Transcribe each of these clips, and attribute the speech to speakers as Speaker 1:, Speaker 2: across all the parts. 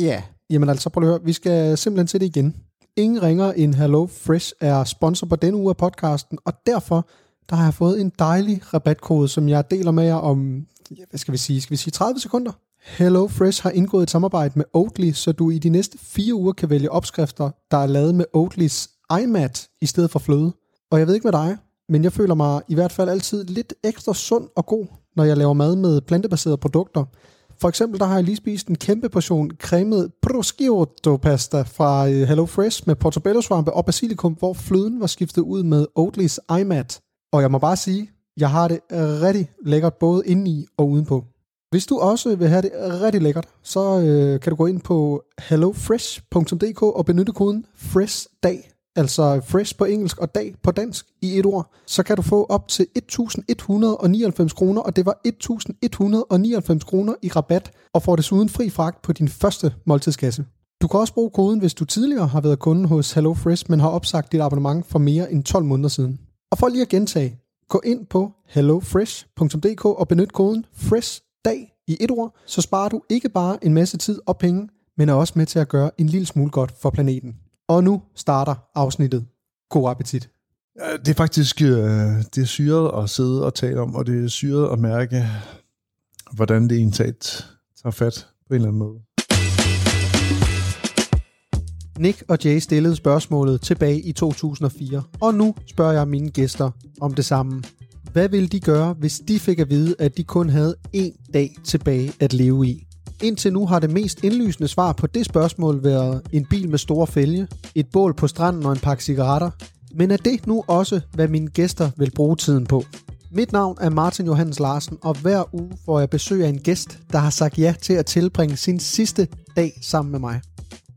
Speaker 1: Ja, jamen altså prøv at høre, vi skal simpelthen til det igen. Ingen ringer end Hello Fresh er sponsor på denne uge af podcasten, og derfor der har jeg fået en dejlig rabatkode, som jeg deler med jer om, hvad skal vi sige, skal vi sige 30 sekunder? Hello Fresh har indgået et samarbejde med Oatly, så du i de næste fire uger kan vælge opskrifter, der er lavet med Oatlys iMat i stedet for fløde. Og jeg ved ikke med dig, men jeg føler mig i hvert fald altid lidt ekstra sund og god, når jeg laver mad med plantebaserede produkter. For eksempel der har jeg lige spist en kæmpe portion cremet prosciutto pasta fra øh, Hello Fresh med portobello svampe og basilikum, hvor fløden var skiftet ud med Oatlys iMat. Og jeg må bare sige, jeg har det rigtig lækkert både indeni og udenpå. Hvis du også vil have det rigtig lækkert, så øh, kan du gå ind på hellofresh.dk og benytte koden FRESHDAG, altså fresh på engelsk og dag på dansk i et ord, så kan du få op til 1.199 kroner, og det var 1.199 kroner i rabat, og får desuden fri fragt på din første måltidskasse. Du kan også bruge koden, hvis du tidligere har været kunde hos HelloFresh, men har opsagt dit abonnement for mere end 12 måneder siden. Og for lige at gentage, gå ind på hellofresh.dk og benyt koden FRESHDAG i et ord, så sparer du ikke bare en masse tid og penge, men er også med til at gøre en lille smule godt for planeten. Og nu starter afsnittet. God appetit.
Speaker 2: Det er faktisk øh, det er syret at sidde og tale om, og det er syret at mærke, hvordan det ensat tager fat på en eller anden måde.
Speaker 1: Nick og Jay stillede spørgsmålet tilbage i 2004, og nu spørger jeg mine gæster om det samme. Hvad ville de gøre, hvis de fik at vide, at de kun havde én dag tilbage at leve i? Indtil nu har det mest indlysende svar på det spørgsmål været en bil med store fælge, et bål på stranden og en pakke cigaretter. Men er det nu også, hvad mine gæster vil bruge tiden på? Mit navn er Martin Johannes Larsen, og hver uge får jeg besøg af en gæst, der har sagt ja til at tilbringe sin sidste dag sammen med mig.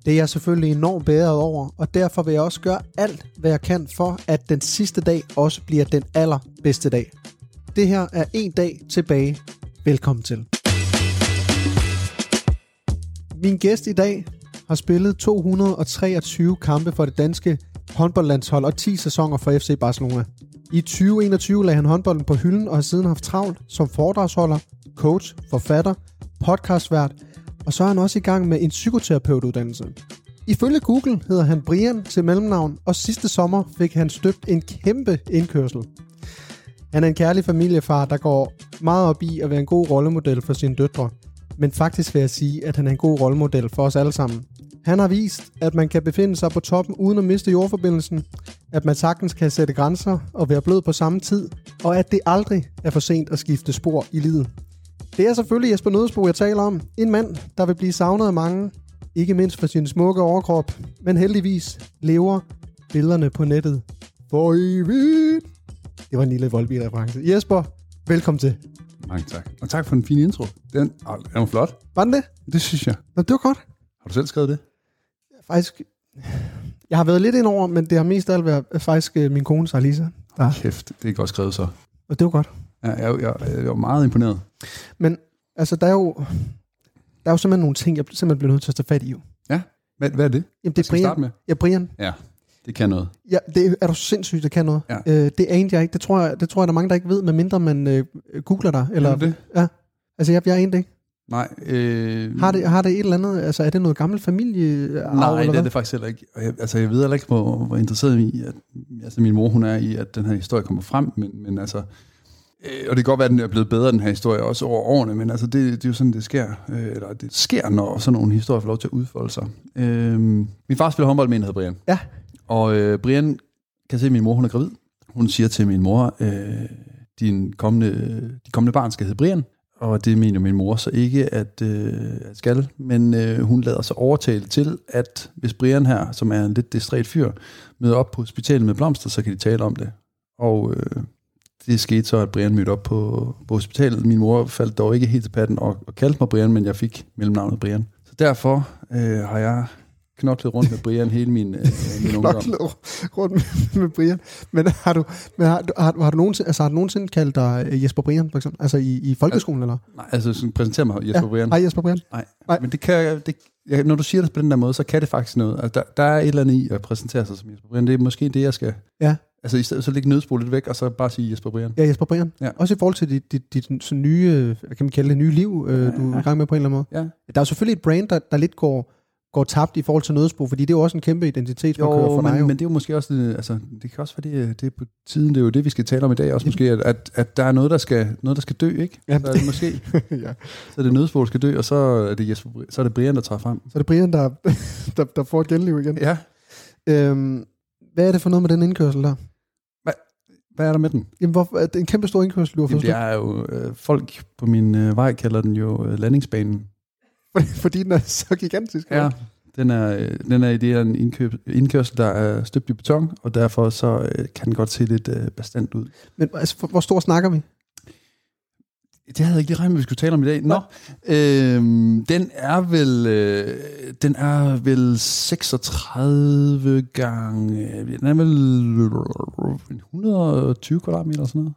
Speaker 1: Det er jeg selvfølgelig enormt bedre over, og derfor vil jeg også gøre alt, hvad jeg kan for, at den sidste dag også bliver den allerbedste dag. Det her er en dag tilbage. Velkommen til. Min gæst i dag har spillet 223 kampe for det danske håndboldlandshold og 10 sæsoner for FC Barcelona. I 2021 lagde han håndbolden på hylden og har siden haft travlt som foredragsholder, coach, forfatter, podcastvært, og så er han også i gang med en psykoterapeutuddannelse. Ifølge Google hedder han Brian til mellemnavn, og sidste sommer fik han støbt en kæmpe indkørsel. Han er en kærlig familiefar, der går meget op i at være en god rollemodel for sine døtre. Men faktisk vil jeg sige, at han er en god rollemodel for os alle sammen. Han har vist, at man kan befinde sig på toppen uden at miste jordforbindelsen, at man sagtens kan sætte grænser og være blød på samme tid, og at det aldrig er for sent at skifte spor i livet. Det er selvfølgelig Jesper Nødesbo, jeg taler om. En mand, der vil blive savnet af mange, ikke mindst for sin smukke overkrop, men heldigvis lever billederne på nettet for evigt. Det var en lille voldbil reference Jesper, velkommen til.
Speaker 2: Mange tak. Og tak for den fine intro. Den, åh, den var flot.
Speaker 1: Var den det?
Speaker 2: Det synes jeg.
Speaker 1: Nå, det var godt.
Speaker 2: Har du selv skrevet det?
Speaker 1: Faktisk, jeg har været lidt ind over, men det har mest af alt været faktisk øh, min kone, Sarlisa. Der.
Speaker 2: Kæft, det er godt skrevet så.
Speaker 1: Og det var godt.
Speaker 2: Ja, jeg, jeg, jeg var meget imponeret.
Speaker 1: Men altså, der er jo, der er jo simpelthen nogle ting, jeg simpelthen bliver nødt til at tage fat i. Jo.
Speaker 2: Hvad, hvad er det?
Speaker 1: Jamen, det er Brian.
Speaker 2: med?
Speaker 1: Ja, Brian.
Speaker 2: Ja, det kan noget.
Speaker 1: Ja, det er du sindssygt, der kan noget.
Speaker 2: Ja.
Speaker 1: Øh, det anede jeg ikke. Det tror jeg, det tror jeg, der er mange, der ikke ved, medmindre man øh, googler dig. Eller,
Speaker 2: Er det?
Speaker 1: Ja. Altså, jeg, jeg anede det ikke.
Speaker 2: Nej, øh,
Speaker 1: Har det, har det et eller andet, altså er det noget gammelt familie?
Speaker 2: Nej,
Speaker 1: eller
Speaker 2: det er det faktisk heller ikke. Jeg, altså, jeg ved heller ikke, hvor, hvor interesseret i, at altså, min mor hun er i, at den her historie kommer frem, men, men altså, øh, og det kan godt være, at den er blevet bedre, den her historie, også over årene, men altså, det, det er jo sådan, det sker, øh, eller det sker, når sådan nogle historier får lov til at udfolde sig. Øh, min far spiller håndbold med en, der hedder Brian.
Speaker 1: Ja.
Speaker 2: Og øh, Brian kan se, at min mor hun er gravid. Hun siger til min mor, øh, din kommende, de kommende barn skal hedde Brian, og det mener min mor så ikke, at øh, at skal, men øh, hun lader sig overtale til, at hvis Brian her, som er en lidt distræt fyr, møder op på hospitalet med blomster, så kan de tale om det. Og øh, det skete så, at Brian mødte op på, på hospitalet. Min mor faldt dog ikke helt til patten og, og kaldte mig Brian, men jeg fik mellemnavnet Brian. Så derfor øh, har jeg knoklet rundt med Brian hele min, øh, min ungdom.
Speaker 1: Knoklet rundt med, med Brian. Men har du, men har, du- har, du- har, du nogensinde, altså, har du nogensinde kaldt dig øh, Jesper Brian, for eksempel? Altså i, i folkeskolen, eller?
Speaker 2: Nej, altså sådan, præsentere mig Jesper
Speaker 1: Ja.
Speaker 2: Brian.
Speaker 1: Hej Jesper Brian.
Speaker 2: Nej,
Speaker 1: Nej.
Speaker 2: men det kan det, jeg, når du siger det på den der måde, så kan det faktisk noget. Altså, der, der er et eller andet i at præsentere sig som Jesper Brian. Det er måske det, jeg skal...
Speaker 1: Ja.
Speaker 2: Altså i stedet så lægge nødspol lidt væk, og så bare sige Jesper Brian.
Speaker 1: Ja, Jesper Brian.
Speaker 2: Ja.
Speaker 1: Også i forhold til dit, dit, dit sådan nye, øh, hvad kan man kalde det, nye liv, øh, du er i gang med på en eller anden måde.
Speaker 2: Ja.
Speaker 1: Der er jo selvfølgelig et brand, der, der lidt går, går tabt i forhold til nødsprog, fordi det er jo også en kæmpe identitetsmarkør for dig.
Speaker 2: men,
Speaker 1: Jo.
Speaker 2: men det er jo måske også, øh, altså, det kan også være, det, er- det er på tiden, det er jo det, vi skal tale om i dag også måske, at, at, at der er noget, der skal, noget, der skal dø, ikke?
Speaker 1: Ja.
Speaker 2: Så er det måske,
Speaker 1: ja.
Speaker 2: så er det nødspol, der skal dø, og så er det, Jesper, så er det Brian, der træder frem.
Speaker 1: Så er det Brian, der, der, der får et genliv igen.
Speaker 2: Ja.
Speaker 1: Øhm, hvad er det for noget med den indkørsel der?
Speaker 2: Hvad er der med den?
Speaker 1: Jamen, hvor, er det en kæmpe stor indkørsel, du har
Speaker 2: Jamen, det er jo, øh, folk på min øh, vej kalder den jo øh, landingsbanen.
Speaker 1: Fordi, den er så gigantisk.
Speaker 2: Ja. Den er, øh, den er i det her en indkøb, indkørsel, der er støbt i beton, og derfor så øh, kan den godt se lidt øh, bestandt ud.
Speaker 1: Men altså, hvor- stor snakker vi?
Speaker 2: Det havde jeg ikke lige regnet med, vi skulle tale om i dag. Nå, øhm, den er vel, øh, den er vel 36 gange, den er vel 120 kvadratmeter eller sådan noget.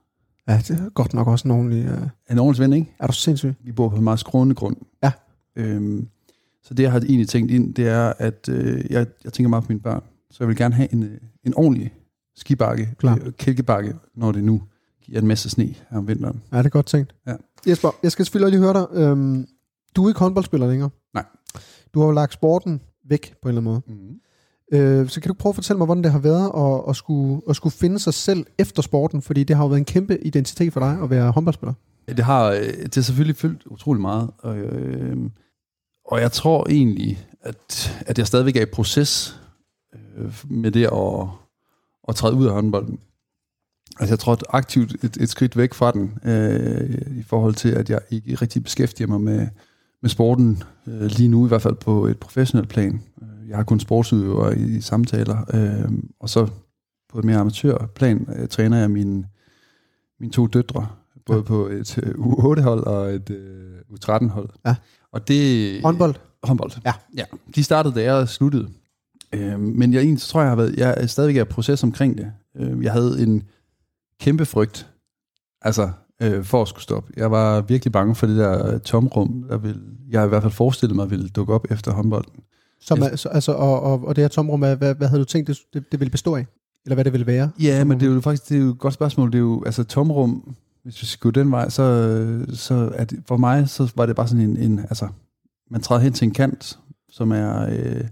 Speaker 1: Ja, det er godt nok også en ordentlig... Uh,
Speaker 2: En ordentlig ven, ikke?
Speaker 1: er du sindssyg?
Speaker 2: Vi bor på en meget skrånende grund.
Speaker 1: Ja.
Speaker 2: Øhm, så det, jeg har egentlig tænkt ind, det er, at øh, jeg, jeg tænker meget på mine børn. Så jeg vil gerne have en, øh, en ordentlig skibakke,
Speaker 1: Klar.
Speaker 2: øh, kælkebakke, når det nu giver en masse sne her om vinteren.
Speaker 1: Ja, det er godt tænkt.
Speaker 2: Ja.
Speaker 1: Jesper, jeg skal selvfølgelig lige høre dig. Øhm, du er ikke håndboldspiller længere.
Speaker 2: Nej.
Speaker 1: Du har jo lagt sporten væk på en eller anden måde.
Speaker 2: Mm.
Speaker 1: Øh, så kan du prøve at fortælle mig, hvordan det har været at, at, skulle, at skulle finde sig selv efter sporten, fordi det har jo været en kæmpe identitet for dig at være håndboldspiller.
Speaker 2: Det har, øh, det har selvfølgelig fyldt utrolig meget, og, øh, og jeg tror egentlig, at, at jeg stadigvæk er i proces øh, med det at, at træde ud af håndbolden. Altså jeg tror aktivt et, et skridt væk fra den, øh, i forhold til, at jeg ikke rigtig beskæftiger mig med, med sporten øh, lige nu, i hvert fald på et professionelt plan. Øh, Jeg har kun sportsudøver i, i samtaler, øh, og så på et mere amatørplan øh, træner jeg mine, mine to døtre, både
Speaker 1: Ja.
Speaker 2: på et øh, U8-hold og et øh, U13-hold.
Speaker 1: Ja.
Speaker 2: Og det...
Speaker 1: Håndbold?
Speaker 2: Håndbold.
Speaker 1: Ja.
Speaker 2: ja. De startede, da jeg sluttede. Øh, men jeg egentlig tror jeg, har været, jeg er stadigvæk er i proces omkring det. Øh, jeg havde en kæmpe frygt, altså øh, for at skulle stoppe. Jeg var virkelig bange for det der tomrum, der vil, jeg i hvert fald forestillede mig ville dukke op efter håndbolden.
Speaker 1: Som
Speaker 2: Jeg-
Speaker 1: er, så, altså, og, og, og det her tomrum, hvad, hvad havde du tænkt, det, det, det ville bestå af? Eller hvad det ville være?
Speaker 2: Ja, men det er jo faktisk det er jo et godt spørgsmål. Det er jo, altså tomrum, hvis vi skal gå den vej, så, så det, for mig, så var det bare sådan en, en altså, man træder hen til en kant, som er øh,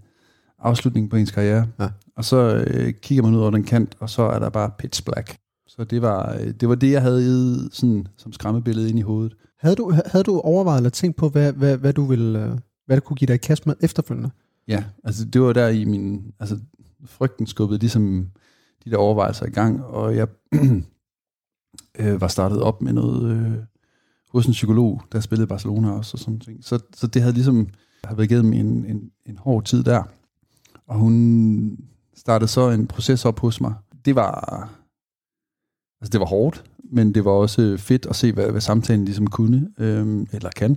Speaker 2: afslutningen på ens karriere.
Speaker 1: Ja.
Speaker 2: Og så øh, kigger man ud over den kant, og så er der bare pitch black. Så det var, øh, det var det, jeg havde i, sådan, som skræmmebillede ind i hovedet.
Speaker 1: Havde du, havde du overvejet eller tænkt på, hvad, hvad, hvad du ville, øh, hvad det kunne give dig i kast med efterfølgende?
Speaker 2: Ja, altså det var der i min, altså frygten skubbede ligesom de der overvejelser i gang, og jeg øh, var startet op med noget øh, hos en psykolog, der spillede Barcelona også og sådan ting. Så, så det havde ligesom, har været igennem en, en, en hård tid der, og hun startede så en proces op hos mig. Det var, altså det var hårdt, men det var også fedt at se, hvad, hvad samtalen ligesom kunne, øh, eller kan.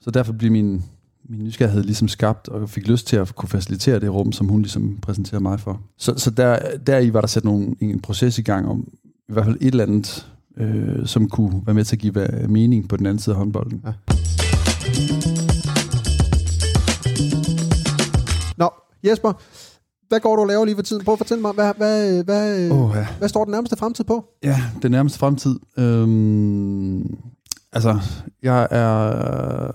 Speaker 2: Så derfor blev min, min nysgerrighed ligesom skabt, og fik lyst til at kunne facilitere det rum, som hun ligesom præsenterede mig for. Så, så der, der i var der sat nogle, en proces i gang om i hvert fald et eller andet, øh, som kunne være med til at give hvad- mening på den anden side af håndbolden.
Speaker 1: Ja. Nå, Jesper, hvad går du og laver lige for tiden? Prøv at fortælle mig, hvad, hvad, hvad, oh.
Speaker 2: Oh, ja.
Speaker 1: hvad står den nærmeste fremtid på?
Speaker 2: ja, den nærmeste fremtid. Øhm, altså, jeg er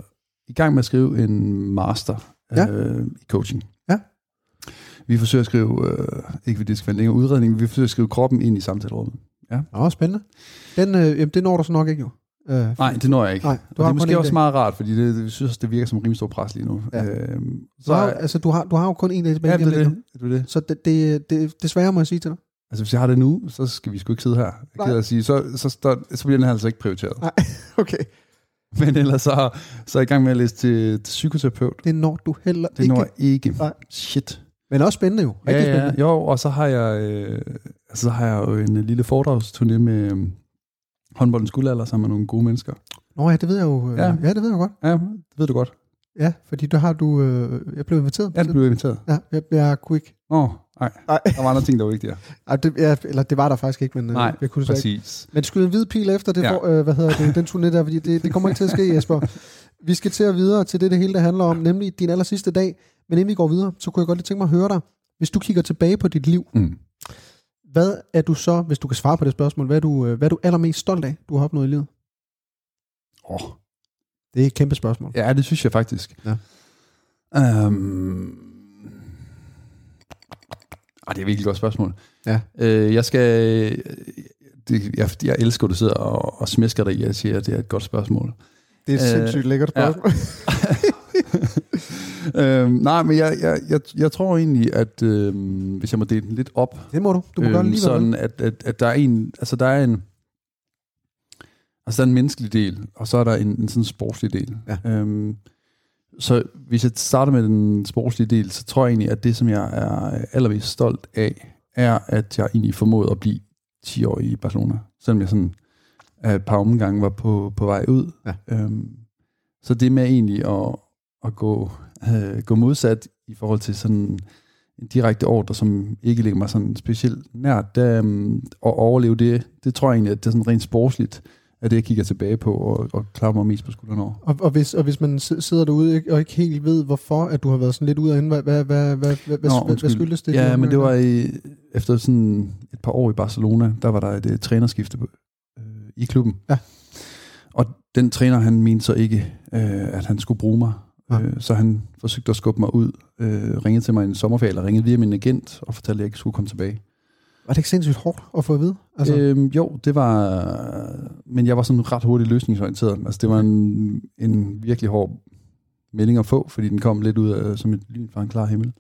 Speaker 2: i gang med at skrive en master
Speaker 1: Ja.
Speaker 2: øh, i coaching.
Speaker 1: Ja.
Speaker 2: Vi forsøger at skrive, øh, ikke fordi det skal være en længere udredning, vi forsøger at skrive kroppen ind i samtalerummet.
Speaker 1: Nå, spændende. Den, øh, jamen, det når du så nok ikke jo. Øh,
Speaker 2: Nej, det når jeg ikke.
Speaker 1: Nej,
Speaker 2: Du og det
Speaker 1: har
Speaker 2: er måske
Speaker 1: en
Speaker 2: også
Speaker 1: dag.
Speaker 2: meget rart, fordi det, det, jeg synes, det virker som rimelig stor pres lige nu.
Speaker 1: Ja.
Speaker 2: Øhm,
Speaker 1: så
Speaker 2: så,
Speaker 1: har, altså, du har, du har jo kun en dag tilbage.
Speaker 2: ja, det er det. det, det.
Speaker 1: Så det, det, det, desværre må jeg sige til dig.
Speaker 2: Altså, hvis jeg har det nu, så skal vi sgu ikke sidde her. Jeg kan at sige, så, så, så, så bliver den her altså ikke prioriteret.
Speaker 1: Nej. Okay.
Speaker 2: Men ellers så, så er jeg i gang med at læse til, til psykoterapeut.
Speaker 1: Det når du heller
Speaker 2: Det
Speaker 1: ikke.
Speaker 2: når jeg ikke.
Speaker 1: Nej.
Speaker 2: Shit.
Speaker 1: Men også spændende jo.
Speaker 2: Ja,
Speaker 1: Rigtig
Speaker 2: ja,
Speaker 1: spændende.
Speaker 2: jo, og så har jeg, øh, så har jeg jo en lille foredragsturné med øh, håndboldens guldalder sammen med nogle gode mennesker.
Speaker 1: Nå ja, det ved jeg jo. øh,
Speaker 2: Ja.
Speaker 1: ja, det ved jeg godt.
Speaker 2: Ja, det ved du godt.
Speaker 1: Ja, fordi der har du... Øh, jeg blev inviteret.
Speaker 2: Ja, du blev inviteret.
Speaker 1: Ja, jeg, jeg kunne ikke.
Speaker 2: Åh, nej.
Speaker 1: Nej.
Speaker 2: Der var andre ting, der var vigtigere.
Speaker 1: Ej, det, ja, eller det var der faktisk ikke, men øh,
Speaker 2: Nej,
Speaker 1: jeg kunne desværre ikke.
Speaker 2: Præcis.
Speaker 1: Men skyd en hvid pil efter det,
Speaker 2: Ja.
Speaker 1: ja. for, øh, hvad hedder det, den turné der, fordi det, det kommer ikke til at ske, Jesper. Vi skal til at videre til det, det hele der handler om, nemlig din aller sidste dag. Men inden vi går videre, så kunne jeg godt lige tænke mig at høre dig, hvis du kigger tilbage på dit liv,
Speaker 2: Mm.
Speaker 1: Hvad er du så, hvis du kan svare på det spørgsmål, hvad er du, øh, hvad er du allermest stolt af, du har opnået i livet?
Speaker 2: Åh,
Speaker 1: Det er et kæmpe spørgsmål.
Speaker 2: Ja, det synes jeg faktisk.
Speaker 1: Ja.
Speaker 2: Øhm, ah, det er et virkelig godt spørgsmål.
Speaker 1: Ja.
Speaker 2: Øh, jeg skal... Det, jeg, jeg elsker, at du sidder og, og smæsker dig i, at jeg siger, at det er et godt spørgsmål.
Speaker 1: Det er et
Speaker 2: Øh,
Speaker 1: sindssygt lækkert
Speaker 2: ja.
Speaker 1: spørgsmål.
Speaker 2: øhm, nej, men jeg, jeg, jeg, jeg tror egentlig, at øhm, hvis jeg må dele den lidt op,
Speaker 1: Det må du. Du må
Speaker 2: øhm,
Speaker 1: det lige,
Speaker 2: sådan at, at, at der er en, altså der er en, altså der er en menneskelig del, og så er der en, en sådan sportslig del.
Speaker 1: Ja.
Speaker 2: Øhm, så hvis jeg starter med den sportslige del, så tror jeg egentlig, at det, som jeg er allermest stolt af, er, at jeg egentlig formåede at blive 10 år i Barcelona, selvom jeg sådan af et par omgange var på, på vej ud.
Speaker 1: Ja.
Speaker 2: Øhm, så det med egentlig at, at gå, øh, gå modsat i forhold til sådan en direkte ordre, som ikke ligger mig sådan specielt nært, der, øhm, at overleve det, det tror jeg egentlig, at det er sådan rent sportsligt, er det, jeg kigger tilbage på og, og klarer mig mest på skuldrene over.
Speaker 1: Og, og, hvis, og hvis man sidder derude ikke, og ikke helt ved, hvorfor at du har været sådan lidt ude af hende, hvad, hvad, hvad, hvad, hvad, hvad, hvad skyldes det?
Speaker 2: Ja, men det
Speaker 1: øh,
Speaker 2: var øh. i, efter sådan et par år i Barcelona, der var der et uh, trænerskifte i klubben.
Speaker 1: Ja.
Speaker 2: Og den træner, han mente så ikke, øh, at han skulle bruge mig.
Speaker 1: Ja.
Speaker 2: Øh, så han forsøgte at skubbe mig ud, øh, ringede til mig i en sommerferie, eller ringede via min agent, og fortalte, at jeg ikke skulle komme tilbage.
Speaker 1: Var det ikke sindssygt hårdt at få at vide?
Speaker 2: Altså, øhm, jo, det var... Men jeg var sådan ret hurtigt løsningsorienteret. Altså, det var en, en virkelig hård melding at få, fordi den kom lidt ud af, som et lyn fra en klar himmel.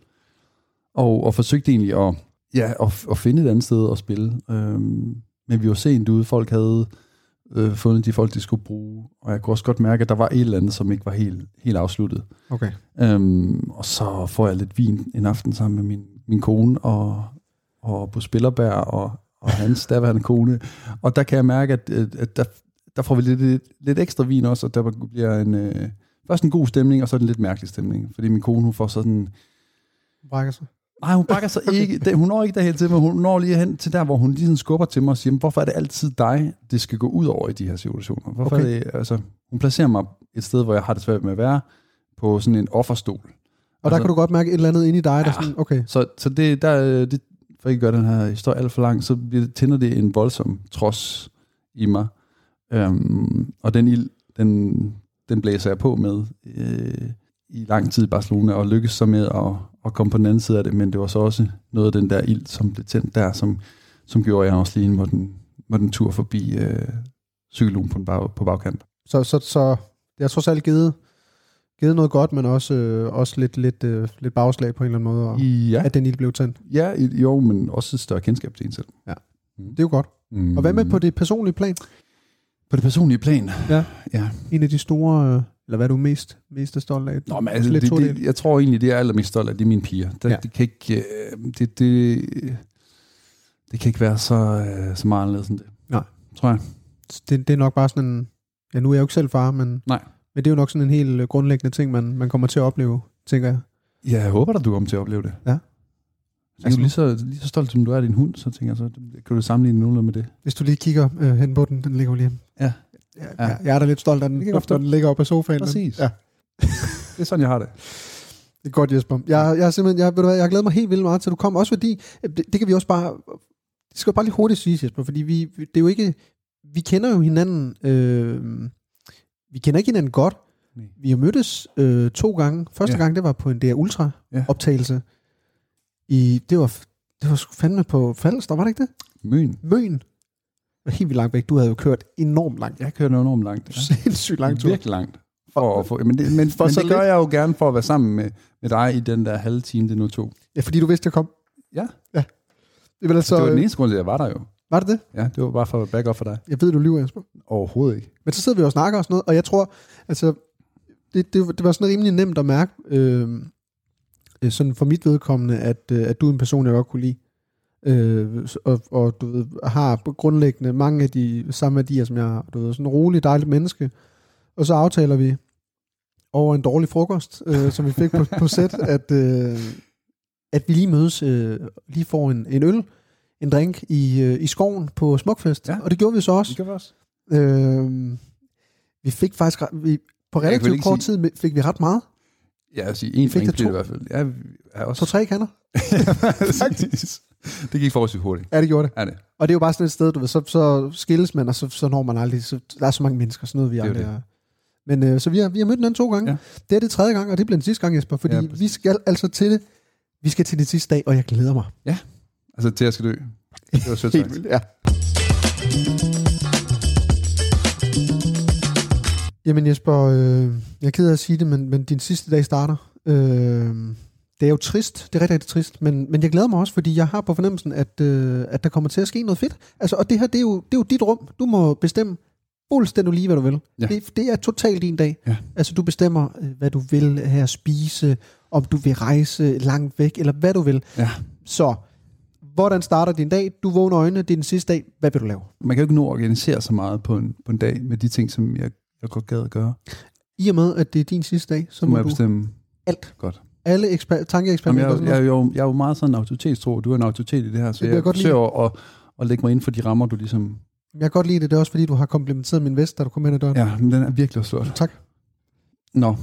Speaker 2: Og, og forsøgte egentlig at, ja, at, at finde et andet sted at spille. Øhm, men vi var sent ude. Folk havde øh, fundet de folk, de skulle bruge. Og jeg kunne også godt mærke, at der var et eller andet, som ikke var helt, helt afsluttet.
Speaker 1: okay.
Speaker 2: Øhm, og så får jeg lidt vin en aften sammen med min, min kone og, og på Spillerberg og, og hans daværende kone. Og der kan jeg mærke, at, at, at der, der får vi lidt, lidt, lidt ekstra vin også, og der bliver en, øh, først en god stemning, og så en lidt mærkelig stemning. Fordi min kone, hun får sådan...
Speaker 1: Brækker sig.
Speaker 2: Nej, hun bakker sig ikke. Det, hun når ikke derhen til, men hun når lige hen til der, hvor hun lige skubber til mig og siger, "Men hvorfor er det altid dig, det skal gå ud over i de her situationer? Hvorfor
Speaker 1: Okay.
Speaker 2: er det, altså, hun placerer mig et sted, hvor jeg har det svært med at være, på sådan en offerstol.
Speaker 1: Og der
Speaker 2: Altså-
Speaker 1: kan du godt mærke et eller andet inde i dig, der
Speaker 2: Ja.
Speaker 1: sådan, okay,
Speaker 2: Så, så det, der, det, for ikke at gøre den her historie alt for lang, så bliver tænder det en voldsom trods i mig. Øhm, og den ild, den, den blæser jeg på med øh, i lang tid i Barcelona, og lykkes så med at, at komme på den anden side af det, men det var så også noget af den der ild, som blev tændt der, som, som gjorde, at jeg også lige måtte den, måtte den tur forbi øh, cykellugen på, en bag, på bagkant.
Speaker 1: så, så, så det har trods alt givet, givet noget godt, men også, øh, også lidt, lidt, øh, lidt bagslag på en eller anden måde, og,
Speaker 2: Ja,
Speaker 1: at den ild blev tændt.
Speaker 2: ja, jo, men også et større kendskab til en selv.
Speaker 1: Det er jo godt.
Speaker 2: Mm.
Speaker 1: Og hvad med på det personlige plan?
Speaker 2: På det personlige plan?
Speaker 1: Ja.
Speaker 2: Ja.
Speaker 1: En af de store, øh, eller hvad er du mest, mest er stolt af?
Speaker 2: Nå, men altså,
Speaker 1: Lidt
Speaker 2: det, det, jeg tror egentlig, det er allermest stolt af, det er mine piger. Det,
Speaker 1: Ja.
Speaker 2: det, kan ikke, øh, det, det, det kan ikke være så, øh, så meget anderledes end det.
Speaker 1: Nej.
Speaker 2: Tror jeg.
Speaker 1: det, det er nok bare sådan en, ja nu er jeg jo ikke selv far, men,
Speaker 2: Nej.
Speaker 1: men det er jo nok sådan en helt øh, grundlæggende ting, man, man kommer til at opleve, tænker jeg.
Speaker 2: Ja, jeg håber, at du kommer til at opleve det.
Speaker 1: Ja.
Speaker 2: Så er du lige så, lige så stolt, som du er af din hund, så tænker jeg, så kan du sammenligne nogenlunde med det.
Speaker 1: Hvis du lige kigger øh, hen på den, den ligger jo lige
Speaker 2: Ja.
Speaker 1: Ja,
Speaker 2: Ja.
Speaker 1: ja. Jeg er da lidt stolt af den,
Speaker 2: jeg
Speaker 1: når den ligger oppe på sofaen.
Speaker 2: Præcis.
Speaker 1: Ja,
Speaker 2: Det er sådan, jeg har det.
Speaker 1: det er godt, Jesper. Jeg, jeg, simpelthen, jeg, ved du hvad, jeg har glædet mig helt vildt meget til, at du kom. Også fordi, øh, det, det kan vi også bare, det skal jo bare lige hurtigt sige, Jesper, fordi vi, det er jo ikke, vi kender jo hinanden, øh, vi kender ikke hinanden godt.
Speaker 2: Nej.
Speaker 1: Vi har mødtes øh, to gange. Første
Speaker 2: Ja.
Speaker 1: gang, det var på en DR Ultra
Speaker 2: Ja.
Speaker 1: optagelse. I, det var, det var sgu fandme på Falster, var det ikke det?
Speaker 2: Møn.
Speaker 1: Møn. Helt vildt langt væk. Du havde jo kørt enormt langt.
Speaker 2: Jeg kører enormt langt. Ja.
Speaker 1: Sindssygt langt tur.
Speaker 2: Virkelig langt. For at få, men det, men,
Speaker 1: For
Speaker 2: men
Speaker 1: så
Speaker 2: det gør
Speaker 1: lidt.
Speaker 2: jeg jo gerne for at være sammen med, med dig i den der halve time, det nu tog.
Speaker 1: Ja, fordi du vidste, jeg kom.
Speaker 2: Ja.
Speaker 1: Ja. Det var, altså,
Speaker 2: Så, det var den eneste grund til, at jeg var der jo.
Speaker 1: var det det?
Speaker 2: Ja, det var bare for at back up for dig.
Speaker 1: Jeg ved, du lyver, Jesper.
Speaker 2: Overhovedet ikke.
Speaker 1: Men så sidder vi og snakker og sådan noget, og jeg tror, altså, det, det, det var sådan rimelig nemt at mærke, øh, øh, sådan for mit vedkommende, at, øh, at du er en person, jeg godt kunne lide. Øh, og, og du ved, har grundlæggende mange af de samme værdier, som jeg har. Du ved, sådan en rolig, dejligt menneske. Og så aftaler vi over en dårlig frokost, øh, som vi fik på, på sæt, at, øh, at vi lige mødes, øh, lige får en, en øl, en drink i, øh, i skoven på Smukfest.
Speaker 2: Ja.
Speaker 1: Og det gjorde vi så også.
Speaker 2: Det gør vi også.
Speaker 1: Øh, vi fik faktisk vi, på
Speaker 2: Jeg
Speaker 1: relativt kort
Speaker 2: sige-
Speaker 1: tid fik vi ret meget.
Speaker 2: Ja, jeg vil sige, en
Speaker 1: Fik
Speaker 2: drink i hvert fald. Ja, er også...
Speaker 1: To-tre kander.
Speaker 2: Faktisk. det gik forholdsvis hurtigt.
Speaker 1: Ja, det gjorde det.
Speaker 2: Er det?
Speaker 1: Og det er jo bare sådan et sted, du ved, så, så skilles man, og så, så når man aldrig, så, der er så mange mennesker, sådan noget vi aldrig er. Men øh, så vi har, vi har mødt hinanden to gange.
Speaker 2: Ja.
Speaker 1: Det er det tredje gang, og det bliver den sidste gang, Jesper, fordi
Speaker 2: Ja,
Speaker 1: ja,
Speaker 2: præcis.
Speaker 1: vi skal altså til det. Vi skal til det sidste dag, og jeg glæder mig.
Speaker 2: Altså, til jeg skal dø. Det var sødt sagt.
Speaker 1: vildt, ja. Jamen Jesper, øh, jeg er ked af at sige det, men, men din sidste dag starter. Øh, det er jo trist, det er rigtig, rigtig trist, men, men jeg glæder mig også, fordi jeg har på fornemmelsen, at, øh, at der kommer til at ske noget fedt. Altså, og det her, det er, jo, det er jo dit rum. Du må bestemme fuldstændig lige, hvad du vil.
Speaker 2: Ja.
Speaker 1: Det, det er totalt din dag.
Speaker 2: Ja.
Speaker 1: Altså, du bestemmer, øh, hvad du vil at spise, om du vil rejse langt væk, eller hvad du vil.
Speaker 2: Ja.
Speaker 1: Så, hvordan starter din dag? Du vågner øjnene, det er den sidste dag. Hvad vil du lave?
Speaker 2: Man kan jo ikke nå at organisere så meget på en, på en dag med de ting, som jeg, jeg godt gad at gøre.
Speaker 1: I og med, at det er din sidste dag, så
Speaker 2: Så
Speaker 1: må,
Speaker 2: må jeg
Speaker 1: du
Speaker 2: bestemme.
Speaker 1: alt.
Speaker 2: Godt.
Speaker 1: Alle eksper-
Speaker 2: Jamen, jeg,
Speaker 1: tankeeksperimenter. og
Speaker 2: jeg, er jo, jeg er jo meget sådan en autoritetstro. Du er en autoritet i det her, så jeg,
Speaker 1: jeg godt
Speaker 2: forsøger at, at lægge mig inden for de rammer, du ligesom...
Speaker 1: Jeg kan godt lide det. Det er også fordi, du har komplimenteret min vest, da du kom ind ad døren.
Speaker 2: Ja, men den er virkelig også flot.
Speaker 1: Tak.
Speaker 2: Nå.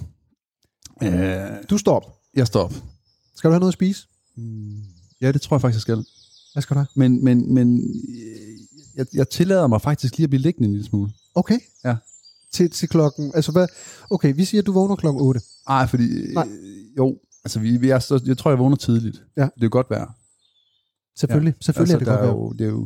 Speaker 2: Øh,
Speaker 1: Du står op.
Speaker 2: jeg står op.
Speaker 1: Skal du have noget at spise?
Speaker 2: Mm, Ja, det tror jeg faktisk, jeg skal.
Speaker 1: Hvad skal du have?
Speaker 2: Men, men, men øh, jeg, jeg tillader mig faktisk lige at blive liggende en lille smule.
Speaker 1: Okay.
Speaker 2: Ja.
Speaker 1: Til, til klokken... Altså hvad? Okay, vi siger, at du vågner klokken 8.
Speaker 2: Nej, fordi...
Speaker 1: Nej.
Speaker 2: Øh, jo, altså vi, vi er så, jeg tror, jeg vågner tidligt.
Speaker 1: Ja.
Speaker 2: Det er godt vejr.
Speaker 1: Selvfølgelig. Ja. Selvfølgelig
Speaker 2: altså,
Speaker 1: er det
Speaker 2: der
Speaker 1: godt vejr.
Speaker 2: jo, det, er jo,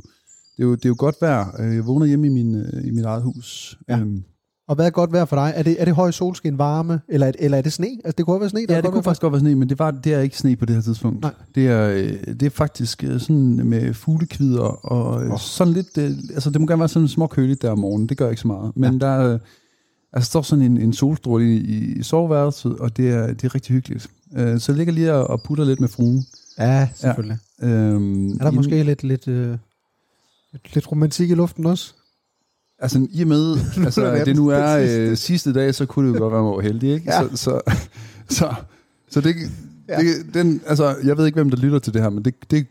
Speaker 2: det, er jo, det er jo godt vejr. Øh, Jeg vågner hjemme i, min, øh, i mit eget hus.
Speaker 1: Ja.
Speaker 2: Øhm,
Speaker 1: Og hvad er godt vejr for dig? Er det, er det høj solskin, varme, eller, er- eller er det sne? Altså, det kunne også være sne. der
Speaker 2: Ja, det kunne
Speaker 1: vejr
Speaker 2: faktisk godt være sne, men det, var, det er ikke sne på det her tidspunkt.
Speaker 1: Nej.
Speaker 2: Det er, øh, det er faktisk sådan med fuglekvider og oh. Sådan lidt... Altså, det må gerne være sådan små køligt der om morgenen. Det gør ikke så meget. Men ja. der altså, står sådan en, en solstråle i, i soveværelset, og det er, det er rigtig hyggeligt. Øh, Så ligger lige og putter lidt med fruen.
Speaker 1: Ja, selvfølgelig.
Speaker 2: Øhm,
Speaker 1: Er der
Speaker 2: inden-
Speaker 1: måske lidt, lidt, øh, lidt, lidt romantik i luften også?
Speaker 2: Altså i og med, altså, det nu er
Speaker 1: sidste.
Speaker 2: øh, sidste dag, så kunne det jo godt være, man heldig, ikke?
Speaker 1: Ja.
Speaker 2: Så, så, så, så det,
Speaker 1: Ja.
Speaker 2: det, den, altså, jeg ved ikke, hvem der lytter til det her, men det, det,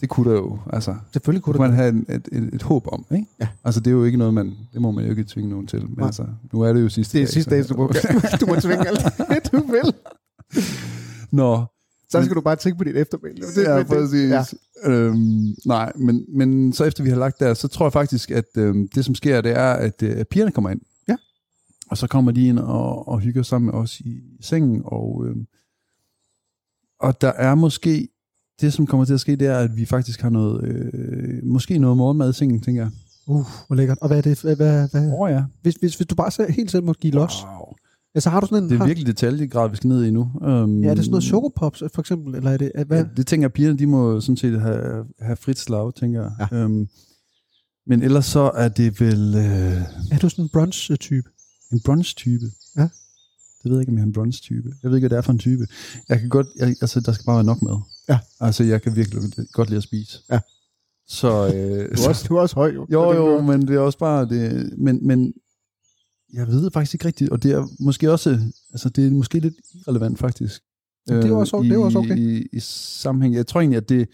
Speaker 2: det kunne der jo, altså,
Speaker 1: Selvfølgelig kunne det.
Speaker 2: man have en, et, et, et, håb om, ikke?
Speaker 1: Ja.
Speaker 2: Altså, det er jo ikke noget, man, det må man jo ikke tvinge nogen til, men
Speaker 1: Nej.
Speaker 2: altså, nu er det jo sidste
Speaker 1: Det er
Speaker 2: dag.
Speaker 1: sidste dag, så du må, du må tvinge alt det, du vil.
Speaker 2: Nå,
Speaker 1: Så skal du bare tænke på dit eftermæl. Det,
Speaker 2: ja,
Speaker 1: det-
Speaker 2: præcis.
Speaker 1: Ja.
Speaker 2: Øhm, nej, men, men så efter vi har lagt der, så tror jeg faktisk, at øhm, det som sker, det er, at øh, pigerne kommer ind.
Speaker 1: Ja.
Speaker 2: Og så kommer de ind og, og hygger sammen med os i sengen, og, øhm, og der er måske, det som kommer til at ske, det er, at vi faktisk har noget, øh, måske noget morgenmad i sengen, tænker jeg.
Speaker 1: Uh, hvor lækkert. Og hvad er det? Hvad, hvad, hvad?
Speaker 2: Åh oh, ja.
Speaker 1: Hvis, hvis, hvis du bare selv, helt selv må give los,
Speaker 2: Wow.
Speaker 1: Ja, så har du sådan en...
Speaker 2: Det er
Speaker 1: har,
Speaker 2: virkelig detaljegrad, vi skal ned i nu. Um,
Speaker 1: Ja, er det sådan noget chokopops, for eksempel? Eller er det... Er, hvad?
Speaker 2: Ja, det tænker jeg, pigerne, de må sådan set have, have frit slag, tænker jeg.
Speaker 1: Ja.
Speaker 2: Um, men ellers så er det vel øh,
Speaker 1: Er du sådan en brunch-type?
Speaker 2: en brunch-type.
Speaker 1: Ja.
Speaker 2: Det ved jeg ikke, om jeg er en brunch-type. Jeg ved ikke, hvad det er for en type. Jeg kan godt, jeg, altså, der skal bare være nok mad.
Speaker 1: Ja.
Speaker 2: Altså, jeg kan virkelig godt lide at spise.
Speaker 1: Ja.
Speaker 2: Så, øh,
Speaker 1: Du er også, du er også høj, jo.
Speaker 2: jo, jo, men det er også bare det. Men, men jeg ved faktisk ikke rigtigt, og det er måske også, altså det er måske lidt irrelevant faktisk.
Speaker 1: Det er også-
Speaker 2: øh,
Speaker 1: det er
Speaker 2: i,
Speaker 1: også okay.
Speaker 2: I, i sammenhæng. Jeg tror egentlig, at det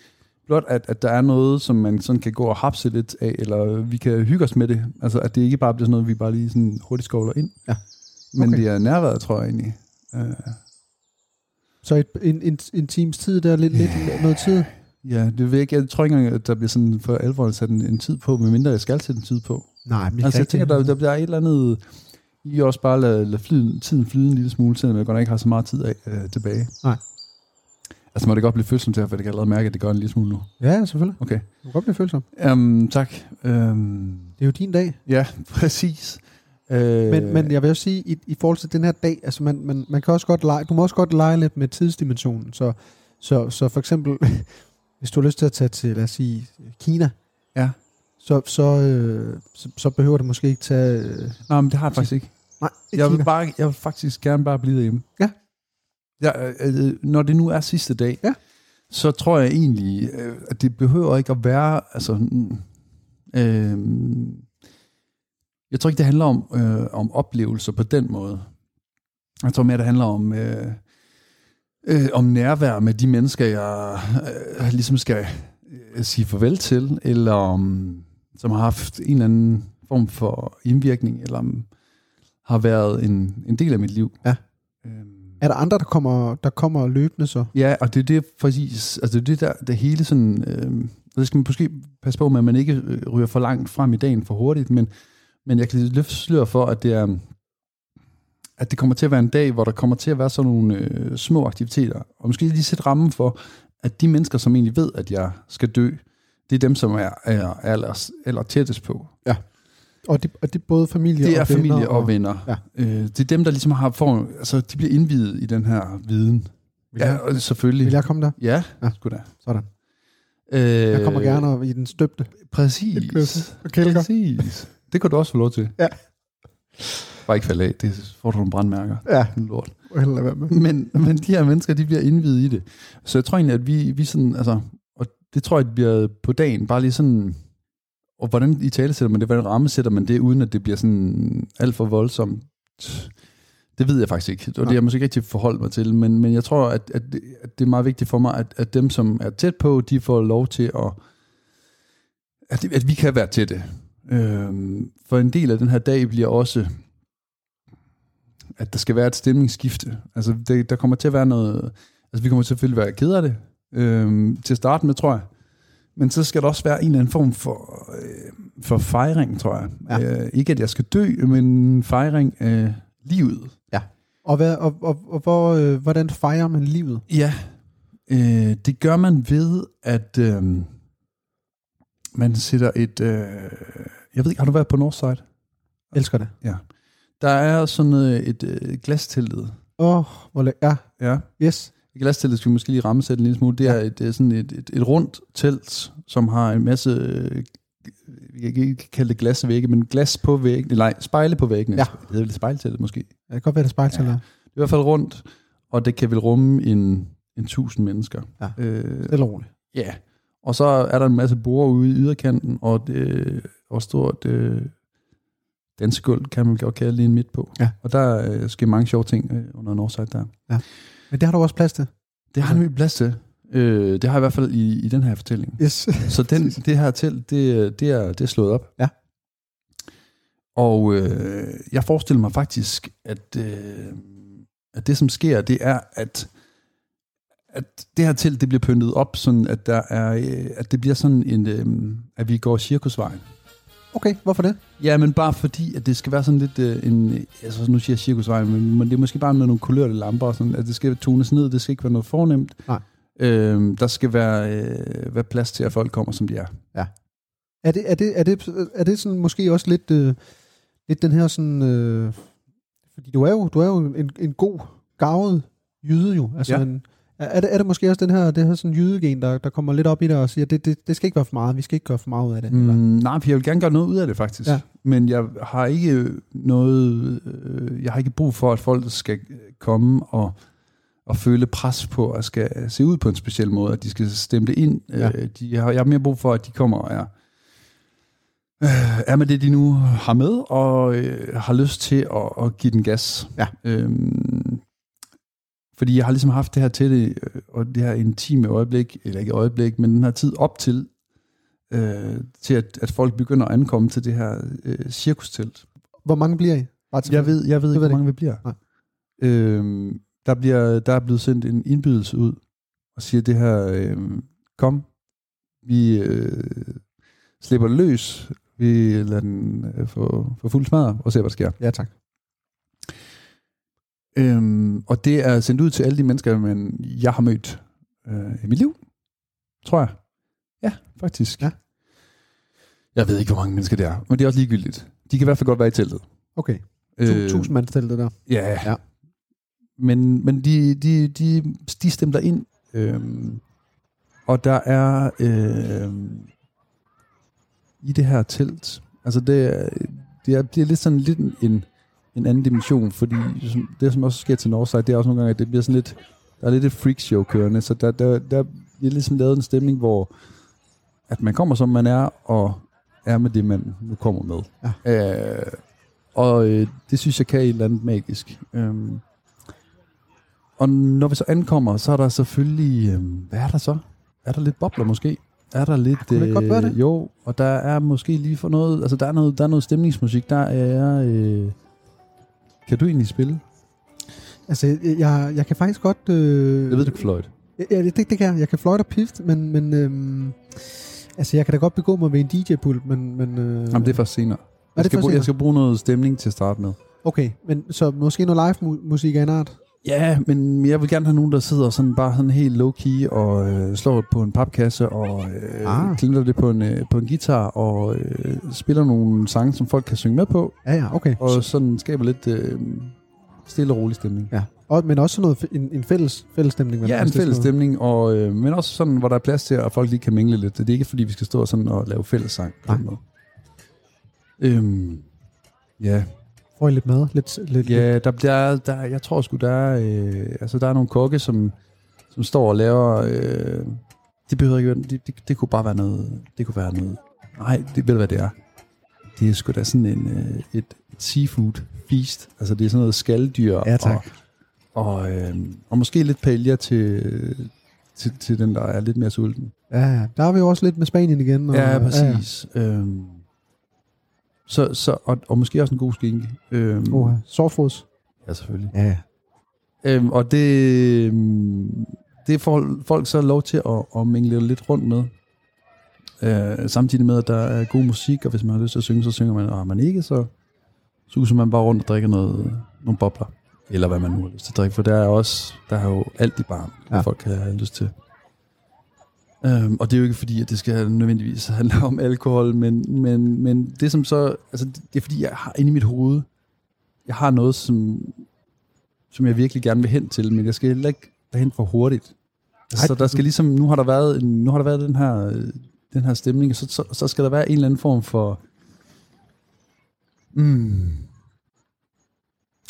Speaker 2: blot, at, at der er noget, som man sådan kan gå og hapse lidt af, eller vi kan hygge os med det. Altså, at det ikke bare bliver sådan noget, vi bare lige sådan hurtigt skovler ind.
Speaker 1: Ja.
Speaker 2: Men
Speaker 1: Okay.
Speaker 2: det er nærværet, tror jeg egentlig. Uh,
Speaker 1: Så et, en, en, en times tid, der er lidt, lidt noget tid.
Speaker 2: ja, det ved jeg ikke. Jeg tror ikke engang, at der bliver sådan for alvor sat en, en tid på, medmindre jeg skal sætte en tid på.
Speaker 1: Nej, men
Speaker 2: Altså, jeg tænker, der, der bliver et eller andet... I også bare lade, lade flyden, tiden flyde en lille smule, selvom jeg godt nok ikke har så meget tid af, øh, tilbage.
Speaker 1: Nej.
Speaker 2: Altså, må det godt blive følsom til, for det kan jeg allerede mærke, at det gør en lille smule nu.
Speaker 1: Ja, selvfølgelig.
Speaker 2: Okay.
Speaker 1: Du kan godt blive følsom.
Speaker 2: Um, tak. Um,
Speaker 1: Det er jo din dag.
Speaker 2: ja, præcis. Uh,
Speaker 1: Men, men jeg vil også sige, i, i forhold til den her dag, altså man, man, man kan også godt lege, du må også godt lege lidt med tidsdimensionen. Så, så, så for eksempel, hvis du har lyst til at tage til, lad os sige, Kina,
Speaker 2: Ja.
Speaker 1: så, så, øh, så, så behøver det måske ikke tage... Øh,
Speaker 2: Nej, men det har jeg faktisk ikke.
Speaker 1: Nej, ikke
Speaker 2: Jeg vil, bare, jeg vil faktisk gerne bare blive derhjemme.
Speaker 1: Ja.
Speaker 2: Jeg, øh, når det nu er sidste dag,
Speaker 1: Ja.
Speaker 2: så tror jeg egentlig, øh, at det behøver ikke at være... Altså, mm, øh, jeg tror ikke, det handler om, øh, om oplevelser på den måde. Jeg tror mere, det handler om, øh, øh, om nærvær med de mennesker, jeg øh, ligesom skal øh, sige farvel til, eller om, som har haft en eller anden form for indvirkning, eller om, har været en, en del af mit liv.
Speaker 1: Ja.
Speaker 2: Øhm,
Speaker 1: Er der andre, der kommer, der kommer løbende så?
Speaker 2: Ja, og det er det præcis, altså det er det der, det hele sådan, øh, det skal man måske passe på med, at man ikke øh, ryger for langt frem i dagen for hurtigt, men, men jeg kan løfte slør for, at det er, at det kommer til at være en dag, hvor der kommer til at være sådan nogle øh, små aktiviteter, og måske lige sætte rammen for, at de mennesker, som egentlig ved, at jeg skal dø, det er dem, som er, er aller, aller tættest på.
Speaker 1: Ja. Og det, og det er både familie
Speaker 2: Det er
Speaker 1: og venner
Speaker 2: familie og venner.
Speaker 1: Ja.
Speaker 2: Øh, det er dem, der ligesom har får, altså de bliver indvidet i den her viden.
Speaker 1: Vil
Speaker 2: Ja, og selvfølgelig.
Speaker 1: vil jeg komme der?
Speaker 2: Ja,
Speaker 1: Ja.
Speaker 2: sgu da.
Speaker 1: Sådan.
Speaker 2: Øh,
Speaker 1: Jeg kommer gerne i den støbte.
Speaker 2: Præcis.
Speaker 1: og kælker.
Speaker 2: Præcis. Det kan du også få lov til.
Speaker 1: Ja.
Speaker 2: Bare ikke falde af, det får du nogle brandmærker.
Speaker 1: Ja,
Speaker 2: Lort.
Speaker 1: og heller være med.
Speaker 2: Men, men de her mennesker, de bliver indvidet i det. Så jeg tror egentlig, at vi, vi sådan, altså, og det tror jeg, det bliver på dagen, bare lige sådan, og hvordan i tale sætter man det, hvordan rammesætter man det, uden at det bliver sådan alt for voldsomt. Det ved jeg faktisk ikke, og det har jeg måske ikke rigtig forholdt mig til, men, men jeg tror, at, at, det, at det er meget vigtigt for mig, at, at dem, som er tæt på, de får lov til at, at, at vi kan være tætte. Øhm, for en del af den her dag bliver også, at der skal være et stemningsskifte. Altså, det, der kommer til at være noget... Altså, vi kommer selvfølgelig være ked af det, øhm, til at starte med, tror jeg. Men så skal der også være en eller anden form for, øh, for fejring, tror jeg.
Speaker 1: Ja.
Speaker 2: Øh, ikke at jeg skal dø, men fejring af livet.
Speaker 1: Og, hvad, og, og, og hvor, øh, hvordan fejrer man livet?
Speaker 2: Ja, øh, det gør man ved, at øh, man sætter et... Øh, jeg ved ikke, har du været på Northside?
Speaker 1: Elsker det.
Speaker 2: Der er sådan øh, et øh, glasteltet.
Speaker 1: Åh, oh, hvor læ- Ja,
Speaker 2: Ja.
Speaker 1: yes.
Speaker 2: Glasteltet skal vi måske lige rammesætte en lille smule. Det er et, øh, sådan et, et, et rundt telt, som har en masse, øh, vi kan ikke kalde det glasvægge, men glas på væggen, nej, spejle på væggene.
Speaker 1: Ja.
Speaker 2: Det hedder vel spejlteltet måske. Det
Speaker 1: Det kan godt være, det til
Speaker 2: Ja.
Speaker 1: ja.
Speaker 2: er i hvert fald rundt, og det kan vel rumme en, en tusind mennesker.
Speaker 1: Ja.
Speaker 2: Øh,
Speaker 1: og roligt.
Speaker 2: Ja, og så er der en masse borer ude i yderkanten, og, det, og stort øh, dansegulv, kan man godt kalde det en midt på.
Speaker 1: Ja.
Speaker 2: Og der øh, sker mange sjove ting øh, under Northside der.
Speaker 1: Men det har du også plads til.
Speaker 2: Det har nemlig plads til. Øh, det har jeg i hvert fald i, i den her fortælling.
Speaker 1: Yes.
Speaker 2: Så den, det her telt, det, det, er, det er slået op.
Speaker 1: Ja.
Speaker 2: Og øh, jeg forestiller mig faktisk, at, øh, at det som sker, det er, at at det her telt, det bliver pyntet op, sådan at der er, øh, at det bliver sådan en, øh, at vi går cirkusvejen.
Speaker 1: Okay, hvorfor det?
Speaker 2: Ja, men bare fordi, at det skal være sådan lidt øh, en, altså nu siger jeg cirkusvejen, men, men det er måske bare med nogle kulørte lamper, og sådan, at det skal tones ned, det skal ikke være noget fornemt.
Speaker 1: Nej.
Speaker 2: Øh, der skal være, øh, være plads til, at folk kommer, som de er.
Speaker 1: Er det, er det, er det, er det sådan måske også lidt, øh, lidt den her sådan... Øh, fordi du er jo, du er jo en, en god, gavet jyde jo. Altså
Speaker 2: Ja.
Speaker 1: en, er, det, er det måske også den her, det her sådan jydegen, der, der kommer lidt op i det og siger, det, det, det skal ikke være for meget, vi skal ikke gøre for meget ud af det.
Speaker 2: Mm, nej, for jeg vil gerne gøre noget ud af det, faktisk.
Speaker 1: Ja.
Speaker 2: Men jeg har ikke noget... Øh, jeg har ikke brug for, at folk skal komme og, og føle pres på, at skal se ud på en speciel måde, at de skal stemme det ind.
Speaker 1: Ja.
Speaker 2: Øh, de har, jeg har mere brug for, at de kommer og er, øh, er med det, de nu har med, og øh, har lyst til at, at give den gas.
Speaker 1: Ja.
Speaker 2: Øhm, fordi jeg har ligesom haft det her tætte, øh, og det her intime øjeblik, eller ikke øjeblik, men den her tid op til, øh, til at, at folk begynder at ankomme til det her øh, cirkustelt.
Speaker 1: Hvor mange bliver I?
Speaker 2: Jeg ved, jeg ved
Speaker 1: Det
Speaker 2: ikke,
Speaker 1: ved
Speaker 2: hvor mange vi bliver.
Speaker 1: Nej.
Speaker 2: Øhm, der, bliver. Der er blevet sendt en indbydelse ud, og siger det her, øh, kom, vi øh, slipper det løs, vi lader den øh, få, få fuld smadret, og ser, hvad der sker.
Speaker 1: Ja, tak.
Speaker 2: Øhm, og det er sendt ud til alle de mennesker, man, jeg har mødt øh, i mit liv, tror jeg. Ja, faktisk.
Speaker 1: Ja.
Speaker 2: Jeg ved ikke, hvor mange mennesker det er, men det er også ligegyldigt. De kan i hvert fald godt være i teltet.
Speaker 1: Okay.
Speaker 2: Øh,
Speaker 1: 1000 mandsteltet der.
Speaker 2: Ja.
Speaker 1: Ja.
Speaker 2: Men, men de, de, de, de stemmer ind, øhm, og der er øhm, i det her telt, altså det, det, er, det er lidt sådan lidt en, en anden dimension, fordi det, som også sker til Northside, det er også nogle gange, at det bliver sådan lidt, der er lidt et freakshow kørende, så der, der, der bliver ligesom lavet en stemning, hvor at man kommer, som man er, og er med det, man nu kommer med. Ja. Øh, og øh, det synes jeg kan et eller andet magisk. Øhm, og når vi så ankommer, så er der selvfølgelig... Øh, hvad er der så? Er der lidt bobler måske? Er der lidt... øh,
Speaker 1: kunne det ikke godt være det?
Speaker 2: Jo, og der er måske lige for noget... Altså, der er noget, der er noget stemningsmusik. Der er... Øh, kan du egentlig spille?
Speaker 1: Altså, jeg, jeg kan faktisk godt... Øh,
Speaker 2: Jeg ved, du kan fløjte.
Speaker 1: Ja, det, det kan jeg. Jeg kan fløjte og pift, men, men øhm, altså, jeg kan da godt begå mig ved en DJ-pult, men... men øh,
Speaker 2: Jamen, det er først senere.
Speaker 1: Er
Speaker 2: Jeg
Speaker 1: det
Speaker 2: skal,
Speaker 1: først
Speaker 2: bruge,
Speaker 1: senere?
Speaker 2: jeg skal bruge noget stemning til at starte med.
Speaker 1: Okay, men så måske noget live-musik af en art?
Speaker 2: Ja, men jeg vil gerne have nogen, der sidder sådan bare sådan helt low-key og øh, slår på en papkasse og øh,
Speaker 1: Ah.
Speaker 2: klimter det på en, øh, på en guitar og øh, spiller nogle sange, som folk kan synge med på,
Speaker 1: Ja, ja, okay.
Speaker 2: og sådan skaber lidt øh, stille og rolig stemning.
Speaker 1: Ja. Og, men også sådan noget, en, en fælles, fælles stemning.
Speaker 2: Ja, en fælles stemning, og, øh, men også sådan, hvor der er plads til, at folk lige kan mingle lidt. Det er ikke, fordi vi skal stå sådan og lave fælles sang på den
Speaker 1: Nej.
Speaker 2: måde. Øhm, ja,
Speaker 1: Får I lidt mad? Lidt, lidt.
Speaker 2: Ja, der, der, der, jeg tror sgu, der er, øh, altså, der er nogle kokke, som, som står og laver... Øh, det behøver ikke. Det, det, det, kunne bare være noget... Det kunne være noget... Nej, det ved du, hvad det er. Det er sgu da sådan en, øh, et, et seafood feast. Altså, det er sådan noget skalddyr.
Speaker 1: Ja, tak.
Speaker 2: Og, og, øh, og måske lidt paella til, til, til den, der er lidt mere sulten.
Speaker 1: Ja, ja. Der er vi jo også lidt med Spanien igen. Og,
Speaker 2: Ja, præcis. Ja, ja. Øhm, så, så, og, og måske også en god skinke. Øhm,
Speaker 1: Ja. Uh, Sovfods.
Speaker 2: Ja, selvfølgelig.
Speaker 1: Ja.
Speaker 2: Øhm, og det, øhm, det får folk så lov til at, at mingle lidt rundt med. Øh, samtidig med, at der er god musik, og hvis man har lyst til at synge, så synger man, og har man ikke, så suser man bare rundt og drikker noget, nogle bobler. Eller hvad man nu har lyst til at drikke, for der er også, der er jo alt i barn, hvad
Speaker 1: Ja.
Speaker 2: folk kan have lyst til. Øhm, og det er jo ikke fordi, at det skal nødvendigvis handle om alkohol, men, men, men det som så, altså det er fordi, jeg har inde i mit hoved, jeg har noget, som, som jeg virkelig gerne vil hen til, men jeg skal heller ikke derhen for hurtigt. Altså, så der skal ligesom, nu har der været, en, nu har der været den her, den her stemning, og så, så, så skal der være en eller anden form for, mm,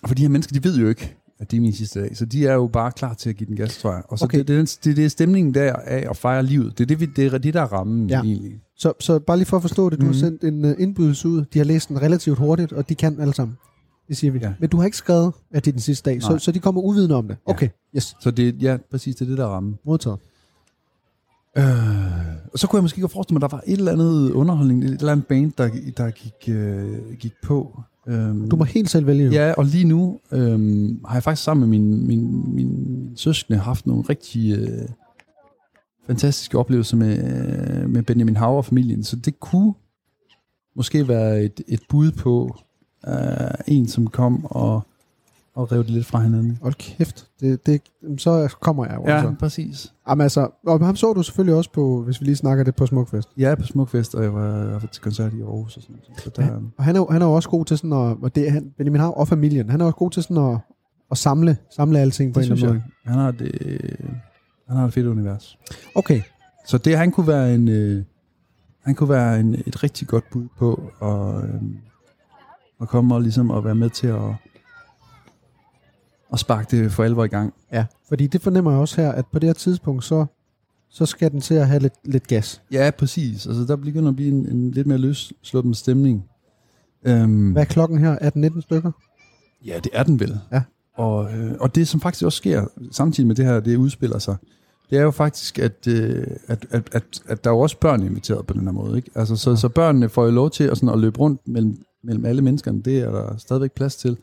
Speaker 2: for de her mennesker, de ved jo ikke, at det er min sidste dag, så de er jo bare klar til at give den gas, tror jeg. Og så
Speaker 1: Okay.
Speaker 2: det, det, det, det er stemningen der af at fejre livet. Det er det, vi, det, er det der er rammen
Speaker 1: Ja.
Speaker 2: egentlig.
Speaker 1: Så, så bare lige for at forstå det, du mm. har
Speaker 2: Mhm.
Speaker 1: sendt en uh, indbydelse ud. De har læst den relativt hurtigt, og de kan alle sammen. Det siger vi.
Speaker 2: Ja.
Speaker 1: Men du har ikke skrevet, at det er den sidste dag, så,
Speaker 2: Nej.
Speaker 1: så de kommer uvidende om det.
Speaker 2: Ja.
Speaker 1: Okay, yes.
Speaker 2: Så det, ja, præcis, det er det, der er rammen.
Speaker 1: Modtaget.
Speaker 2: Øh, og så kunne jeg måske godt forestille mig, at der var et eller andet underholdning, et eller andet band, der, der gik, øh, gik på. Øhm,
Speaker 1: Du må helt selv vælge.
Speaker 2: Ja, og lige nu øhm, har jeg faktisk sammen med min, min, min søskende haft nogle rigtig øh, fantastiske oplevelser med, øh, med Benjamin Hauer og familien, så det kunne måske være et, et bud på øh, en, som kom og, og rev det lidt fra hinanden.
Speaker 1: Hold kæft. Det, det, så kommer jeg jo. altså.
Speaker 2: præcis.
Speaker 1: Jamen altså, og ham så du selvfølgelig også på, hvis vi lige snakker det på Smukfest.
Speaker 2: Er på Smukfest, og jeg var, jeg var til koncert i Aarhus og sådan noget. Så der,
Speaker 1: Ja. Og han er, han er jo også god til sådan at, og det er han, Benjamin Hav og familien, han er også god til sådan at, at samle, samle alting på
Speaker 2: det
Speaker 1: en eller anden måde.
Speaker 2: Han har, det, han har et fedt univers.
Speaker 1: Okay,
Speaker 2: Så det, han kunne være en, øh, han kunne være en, et rigtig godt bud på at, øh, at komme og ligesom at være med til at, at sparke det for alvor i gang.
Speaker 1: ja. Fordi det fornemmer jeg også her, at på det her tidspunkt, så, så skal den til at have lidt, lidt gas.
Speaker 2: Ja, præcis. Altså, der begynder at blive en, en lidt mere løssluppen stemning. Øhm,
Speaker 1: Hvad er klokken her? 18-19 stykker?
Speaker 2: Ja, det er den vel.
Speaker 1: Ja.
Speaker 2: Og, øh, og det, som faktisk også sker, samtidig med det her, det udspiller sig, det er jo faktisk, at, øh, at, at, at, at der er jo også børn inviteret på den her måde. Ikke? Altså, så, så børnene får jo lov til at, sådan, at løbe rundt mellem, mellem alle menneskerne. Det er der stadigvæk plads til.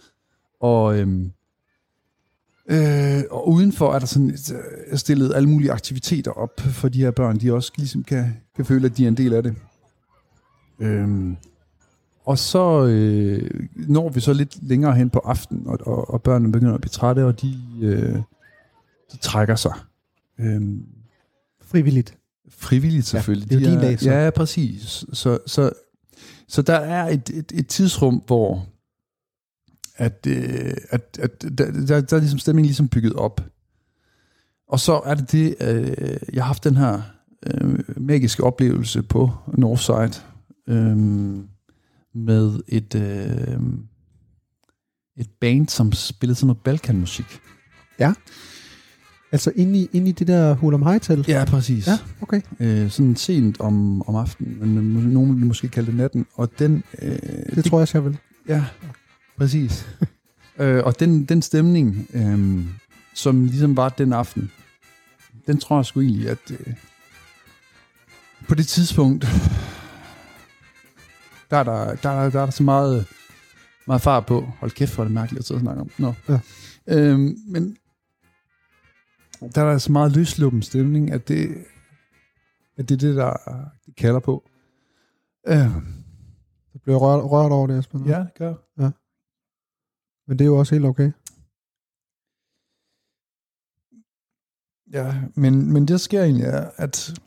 Speaker 2: Og, øhm, øh, og udenfor er der sådan øh, stillet alle mulige aktiviteter op for de her børn, de også ligesom kan, kan føle, at de er en del af det. Øhm, og så øh, når vi så lidt længere hen på aftenen, og, og, og børnene begynder at blive trætte, og de, øh, de trækker sig. Øhm,
Speaker 1: Frivilligt.
Speaker 2: frivilligt selvfølgelig.
Speaker 1: det er jo
Speaker 2: De
Speaker 1: din dag, så.
Speaker 2: Ja, præcis. Så, så, så der er et, et, et tidsrum, hvor at, øh, at, at der, der, der er ligesom stemningen ligesom bygget op. Og så er det det, øh, jeg har haft den her øh, magiske oplevelse på Northside øh, med et, øh, et band, som spillede sådan noget Balkanmusik.
Speaker 1: Altså inde i, inde i det der hul om hejtal?
Speaker 2: Ja, præcis.
Speaker 1: Ja, okay.
Speaker 2: øh, sådan sent om, om aftenen, men nogen vil måske kalde det natten, og den... Øh,
Speaker 1: Det, det tror jeg, jeg vil.
Speaker 2: Ja, præcis. øh, og den, den stemning, øh, som ligesom var den aften, den tror jeg sgu egentlig, at øh, på det tidspunkt, der er der, der, er- der er der så meget, meget far på. Hold kæft, hvor er det mærkeligt at sidde og snakke om. Nå.
Speaker 1: Ja.
Speaker 3: Øhm, men
Speaker 2: Der er der så meget løsluppen stemning, at det, at det er det, der det kalder på. Øh,
Speaker 1: Jeg bliver rørt, rørt over det, Esben.
Speaker 2: ja, det gør.
Speaker 1: Men det er jo også helt okay.
Speaker 2: Ja, men, men det der sker egentlig er, at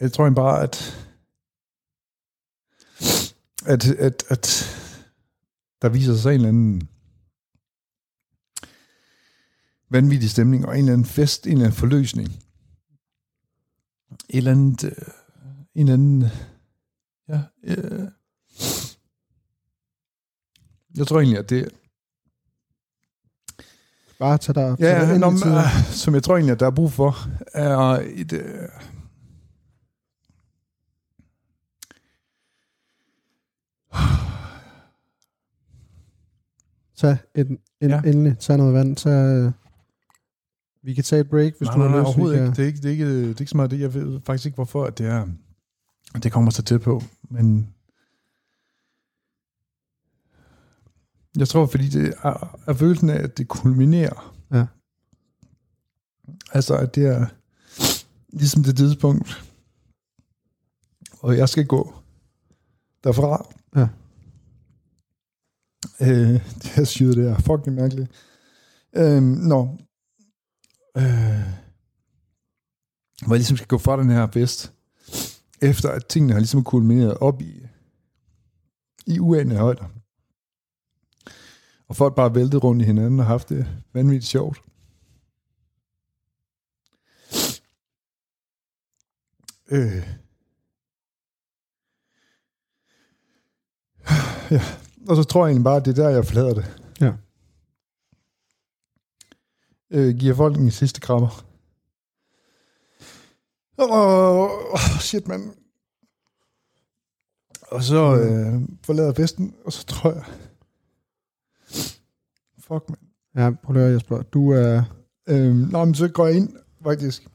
Speaker 2: jeg tror egentlig bare, at at, at, at der viser sig en eller anden vanvittig stemning, og en eller anden fest, en eller anden forløsning. Et eller andet, øh, en eller anden, ja, øh, jeg tror egentlig, at det,
Speaker 1: Bare tag dig,
Speaker 2: Ja, ja
Speaker 1: ind
Speaker 2: nå,
Speaker 1: i
Speaker 2: men,
Speaker 1: tiden.
Speaker 2: øh, som jeg tror egentlig, at der er brug for, er et... Øh,
Speaker 1: Tag en, en,
Speaker 2: Ja.
Speaker 1: endelig, tag noget vand. Tag, øh, vi kan tage et break, hvis
Speaker 2: nej,
Speaker 1: du har
Speaker 2: nej,
Speaker 1: lyst.
Speaker 2: Overhovedet
Speaker 1: kan-
Speaker 2: ikke. Det er ikke, det, er ikke, det er ikke så meget det. Jeg ved faktisk ikke, hvorfor at det er... Det kommer så tæt på, men... Jeg tror, fordi det er, er følelsen af, at det kulminerer.
Speaker 1: Ja.
Speaker 2: Altså, at det er ligesom det tidspunkt, og jeg skal gå derfra.
Speaker 1: Ja.
Speaker 2: Øh, det her syret, det er fucking mærkeligt. Øh, nå. Øh, hvor jeg ligesom skal gå fra den her fest, efter at tingene har ligesom kulmineret op i, i uanede højder. Og folk bare væltet rundt i hinanden og haft det vanvittigt sjovt. Øh. Ja, og så tror jeg egentlig bare, at det er der, jeg forlader det.
Speaker 1: Ja.
Speaker 2: Øh, giver folk en sidste krammer. Åh, oh, shit, mand. Og så øh, forlader festen, og så tror jeg... Fuck, mand.
Speaker 1: Ja, prøv at høre, Jesper. Du er...
Speaker 2: Øhm, nå, men så går jeg ind, faktisk.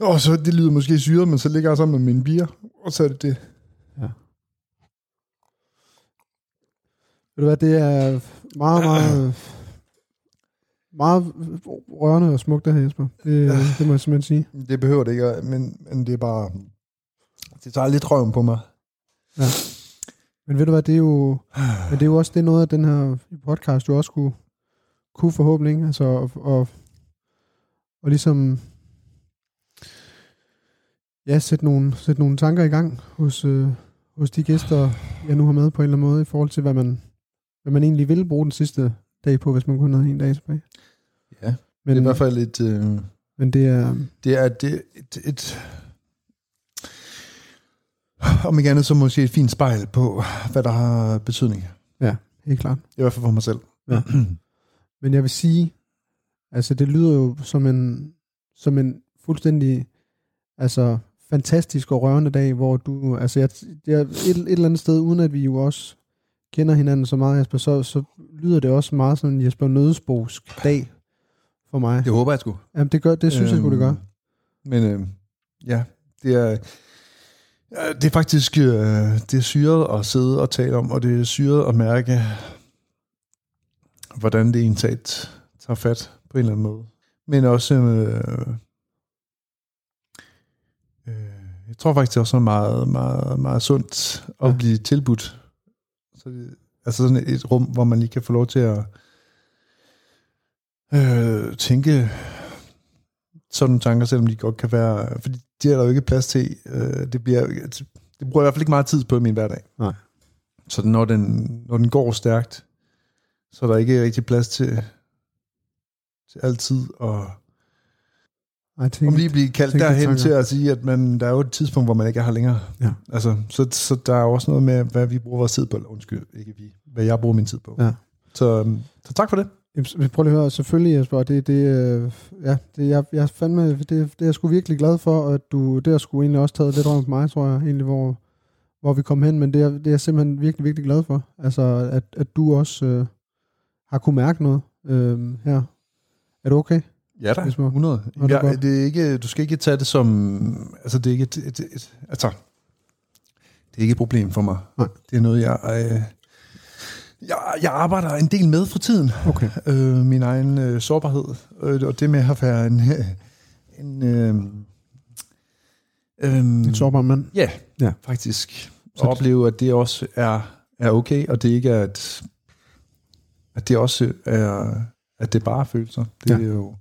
Speaker 2: Og så, det lyder måske syret, men så ligger jeg sammen med min bier, og så er det det.
Speaker 1: Ved du hvad, det er meget, meget... Meget rørende og smukt, det her, Jesper. Det, det må jeg simpelthen sige.
Speaker 2: Det behøver det ikke, men, men det er bare... Det tager lidt røven på mig.
Speaker 1: Men ved du hvad, det er jo, men det er jo også det er noget af den her podcast, du også kunne, kunne forhåbentlig, ikke? altså, og, og, og ligesom, ja, sætte nogle, sætte nogle tanker i gang hos, øh, hos de gæster, jeg nu har med på en eller anden måde, i forhold til, hvad man, hvad man egentlig ville bruge den sidste dag på, hvis man kun havde en dag tilbage.
Speaker 2: Ja,
Speaker 1: Men,
Speaker 2: det er i hvert fald et... Øh,
Speaker 1: men det er,
Speaker 2: det er det, et, et... Om ikke andet, så måske et fint spejl på, hvad der har betydning.
Speaker 1: helt klart.
Speaker 2: I hvert fald for mig selv.
Speaker 1: Ja. Men jeg vil sige, altså det lyder jo som en, som en fuldstændig altså, fantastisk og rørende dag, hvor du, altså jeg, jeg, et, et eller andet sted, uden at vi jo også kender hinanden så meget, Jesper, så, så lyder det også meget sådan en Jesper Nødesbogs dag for mig.
Speaker 3: det håber jeg sgu.
Speaker 1: Jamen det, gør, det synes jeg skulle det gør.
Speaker 2: Øhm, Men øh, ja, det er, ja, det er faktisk øh, det er syret at sidde og tale om, og det er syret at mærke, hvordan det egentlig taget tager fat på en eller anden måde. Men også, øh, øh, jeg tror faktisk, det er også meget, meget, meget sundt at
Speaker 1: Ja.
Speaker 2: blive tilbudt. Så det, altså sådan et rum, hvor man lige kan få lov til at øh, tænke sådan nogle tanker, selvom de godt kan være... Fordi de er der jo ikke plads til. Øh, det, bliver, det bruger jeg i hvert fald ikke meget tid på i min hverdag.
Speaker 1: Nej.
Speaker 2: Så når den, når den går stærkt, så er der ikke rigtig plads til, til altid at
Speaker 1: Ej, tænk,
Speaker 2: om lige blive kaldt
Speaker 1: tænke
Speaker 2: derhen
Speaker 1: tanker.
Speaker 2: til at sige, at man, der er jo et tidspunkt, hvor man ikke er her længere.
Speaker 1: Ja.
Speaker 2: Altså, så, så der er også noget med, hvad vi bruger vores tid på. Undskyld, ikke vi. Hvad jeg bruger min tid på.
Speaker 1: Ja.
Speaker 2: Så, øhm, så tak for det.
Speaker 1: Jamen, prøv lige at høre, selvfølgelig Jesper, det, det, øh, ja, det, jeg, jeg fandme, det, det er jeg sgu virkelig glad for, at du, det har sgu egentlig også taget lidt rundt mig, tror jeg, egentlig, hvor, hvor vi kom hen, men det er, det er jeg simpelthen virkelig, virkelig glad for, altså, at, at du også øh, har kunne mærke noget øh, her. Er du okay?
Speaker 2: Ja da,
Speaker 1: Jesper.
Speaker 2: 100.
Speaker 1: Nå, det
Speaker 2: Ja, det er ikke, du skal ikke tage det som... Altså, det er ikke et, et, et, altså, det er ikke et problem for mig.
Speaker 1: Nej.
Speaker 2: Det er noget, jeg... Øh, Jeg, jeg arbejder en del med for tiden.
Speaker 1: Okay.
Speaker 2: Øh, min egen øh, sårbarhed. Øh, og det med at være en... en øh, øh,
Speaker 1: En sårbar mand.
Speaker 2: Ja,
Speaker 1: Ja.
Speaker 2: faktisk.
Speaker 1: Så-
Speaker 2: Og opleve, at det også er, er okay, og det ikke er, at, at det også er, at det bare er følelser. Det
Speaker 1: Ja.
Speaker 2: er jo...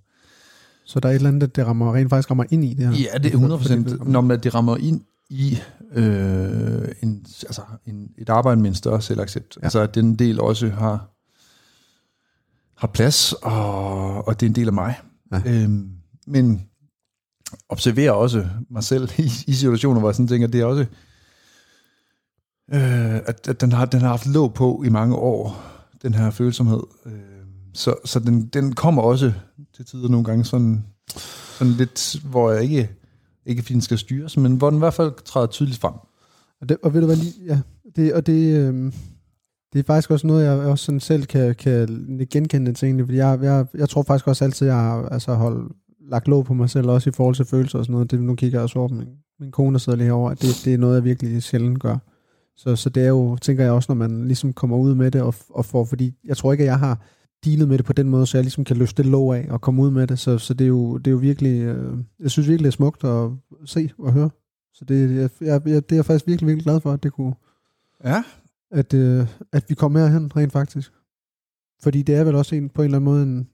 Speaker 1: Så der er et eller andet, det rammer, rent faktisk rammer ind i det her.
Speaker 2: Ja, det er
Speaker 1: For-
Speaker 2: 100
Speaker 1: for det
Speaker 2: procent.
Speaker 1: vedkommende.
Speaker 2: Når man, det rammer ind i øh, en, altså en, et arbejde med en større selvaccept.
Speaker 1: Ja.
Speaker 2: Altså, at den del også har, har plads, og, og det er en del af mig.
Speaker 1: Ja.
Speaker 2: Øhm, men observerer også mig selv i, i situationer, hvor jeg sådan tænker, det er også, øh, at, at den, har, den har haft låg på i mange år, den her følsomhed. Øh, så så den, den kommer også til tider nogle gange sådan, sådan lidt, hvor jeg ikke, ikke fordi den skal styres, men hvor den i hvert fald træder tydeligt frem.
Speaker 1: Og, det, og ved du hvad, lige, ja, det, og det, øh, det er faktisk også noget, jeg også sådan selv kan, kan genkende til egentlig, fordi jeg, jeg, jeg tror faktisk også altid, jeg har altså holdt, lagt låg på mig selv, også i forhold til følelser og sådan noget. Det, nu kigger jeg også over på min, min kone, der sidder lige herovre, at det, det er noget, jeg virkelig sjældent gør. Så, så det er jo, tænker jeg også, når man ligesom kommer ud med det og, og får, fordi jeg tror ikke, at jeg har dealet med det på den måde, så jeg ligesom kan løfte det låg af og komme ud med det. Så, så det, er jo, det er jo virkelig, øh, jeg synes virkelig, det er smukt at se og høre. Så det, jeg, jeg, det er jeg faktisk virkelig, virkelig glad for, at det kunne,
Speaker 2: Ja.
Speaker 1: at, øh, at vi kom herhen rent faktisk. Fordi det er vel også en, på en eller anden måde en,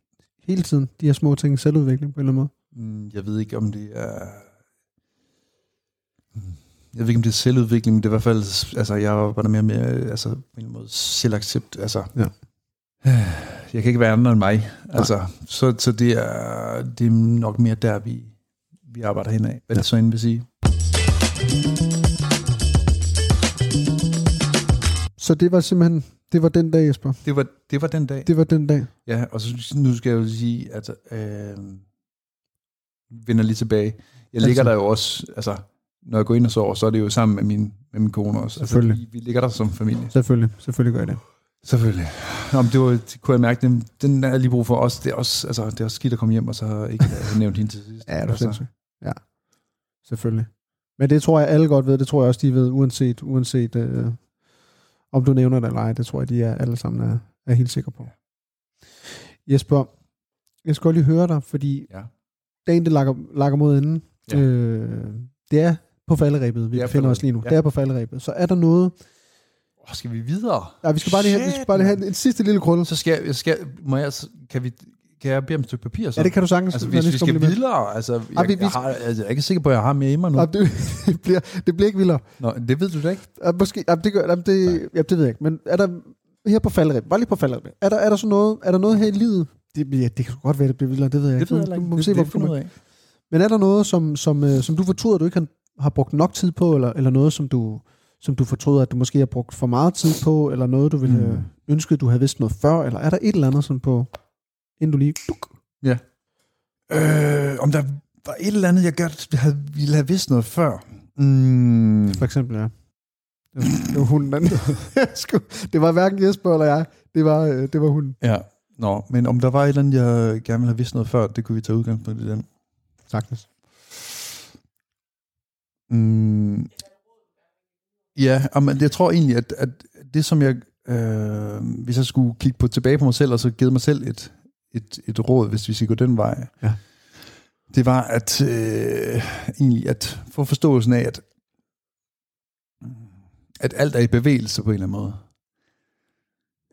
Speaker 1: hele tiden, de her små ting, selvudvikling på en eller anden måde.
Speaker 2: Mm, Jeg ved ikke, om det er... Jeg ved ikke, om det er selvudvikling, men det er i hvert fald... Altså, jeg arbejder mere med altså, på en eller anden måde selvaccept. Altså,
Speaker 1: Ja.
Speaker 2: Jeg kan ikke være andre end mig. Altså, så, så det, er, det er nok mere der, vi, vi arbejder henad. Hvad
Speaker 1: Ja.
Speaker 2: det så end vil sige.
Speaker 1: Så det var simpelthen, det var den dag, Jesper.
Speaker 2: Det var, det var den dag.
Speaker 1: Det var den dag.
Speaker 2: Ja, og så, nu skal jeg jo sige, at øh, vender lige tilbage. Jeg
Speaker 1: Altså-
Speaker 2: ligger der jo også, altså, når jeg går ind og sover, så er det jo sammen med min, med min kone også.
Speaker 1: Selvfølgelig.
Speaker 2: Altså, vi, vi ligger der som familie.
Speaker 1: Selvfølgelig, selvfølgelig gør jeg det.
Speaker 2: Selvfølgelig. Nå, men det, var, det kunne jeg mærke, den, den er lige brug for os. Det er også, altså, det er også skidt at komme hjem, og så ikke nævnt hende til sidst.
Speaker 1: Ja, det er
Speaker 2: altså.
Speaker 1: Ja, selvfølgelig. Men det tror jeg, alle godt ved. Det tror jeg også, de ved, uanset, uanset øh, om du nævner det eller ej. Det tror jeg, de er alle sammen er, er helt sikre på. Jesper, jeg skal godt lige høre dig, fordi
Speaker 2: Ja.
Speaker 1: dagen, det lakker, lakker mod enden,
Speaker 2: Ja.
Speaker 1: øh, det er på falderæbet, vi
Speaker 2: er
Speaker 1: befinder os lige nu.
Speaker 2: ja.
Speaker 1: Det er på falderæbet. Så er der noget...
Speaker 2: Åh, skal vi videre?
Speaker 1: Ja, vi skal bare lige have, vi skal bare lige have en, en sidste lille krølle.
Speaker 2: Så skal jeg, skal, må jeg, kan, vi, kan jeg bede om et stykke papir så?
Speaker 1: Ja, det kan du sagtens.
Speaker 2: Altså, hvis
Speaker 1: vi
Speaker 2: skal videre, altså, jeg,
Speaker 1: Ej, vi- vi-
Speaker 2: jeg, har, altså, jeg er ikke sikker på, at jeg har mere i mig nu.
Speaker 1: Ja, det, det, bliver, det bliver ikke vildere.
Speaker 2: Nå, det ved du da ikke.
Speaker 1: Ja, måske, ja, det, gør, ja, det, ja, det ved jeg ikke, men er der her på falderæbet, bare lige på falderæbet, er der, er der så noget, er der noget her i livet, det, ja, det kan godt være, det bliver vildere, det ved jeg
Speaker 2: Det
Speaker 1: ikke.
Speaker 2: ved jeg ikke.
Speaker 1: må
Speaker 2: Det,
Speaker 1: se,
Speaker 2: det, det finder ud af.
Speaker 1: Men er der noget, som, som, øh, som du fortryder, du ikke har, har brugt nok tid på, eller, eller noget, som du, som du fortryder, at du måske har brugt for meget tid på, eller noget, du ville
Speaker 2: Mm.
Speaker 1: mm. ønske, du havde vidst noget før, eller er der et eller andet sådan på, inden du lige... Duk,
Speaker 2: Øh, om der var et eller andet, jeg godt havde, ville have vidst noget før. Mm,
Speaker 1: for eksempel, ja. Det var, det var hunden anden. det var hverken Jesper eller jeg. Det var, øh, det var hunden.
Speaker 2: ja, Nå, men om der var et eller andet, jeg gerne ville have vidst noget før, det kunne vi tage udgangspunkt i den.
Speaker 1: Sagtens.
Speaker 2: Mm, ja, men jeg tror egentlig, at, at det som jeg, øh, hvis jeg skulle kigge på, tilbage på mig selv, og så givet mig selv et, et, et råd, hvis vi skal gå den vej,
Speaker 1: Ja.
Speaker 2: det var at øh, egentlig at få forståelsen af, at, at alt er i bevægelse på en eller anden måde.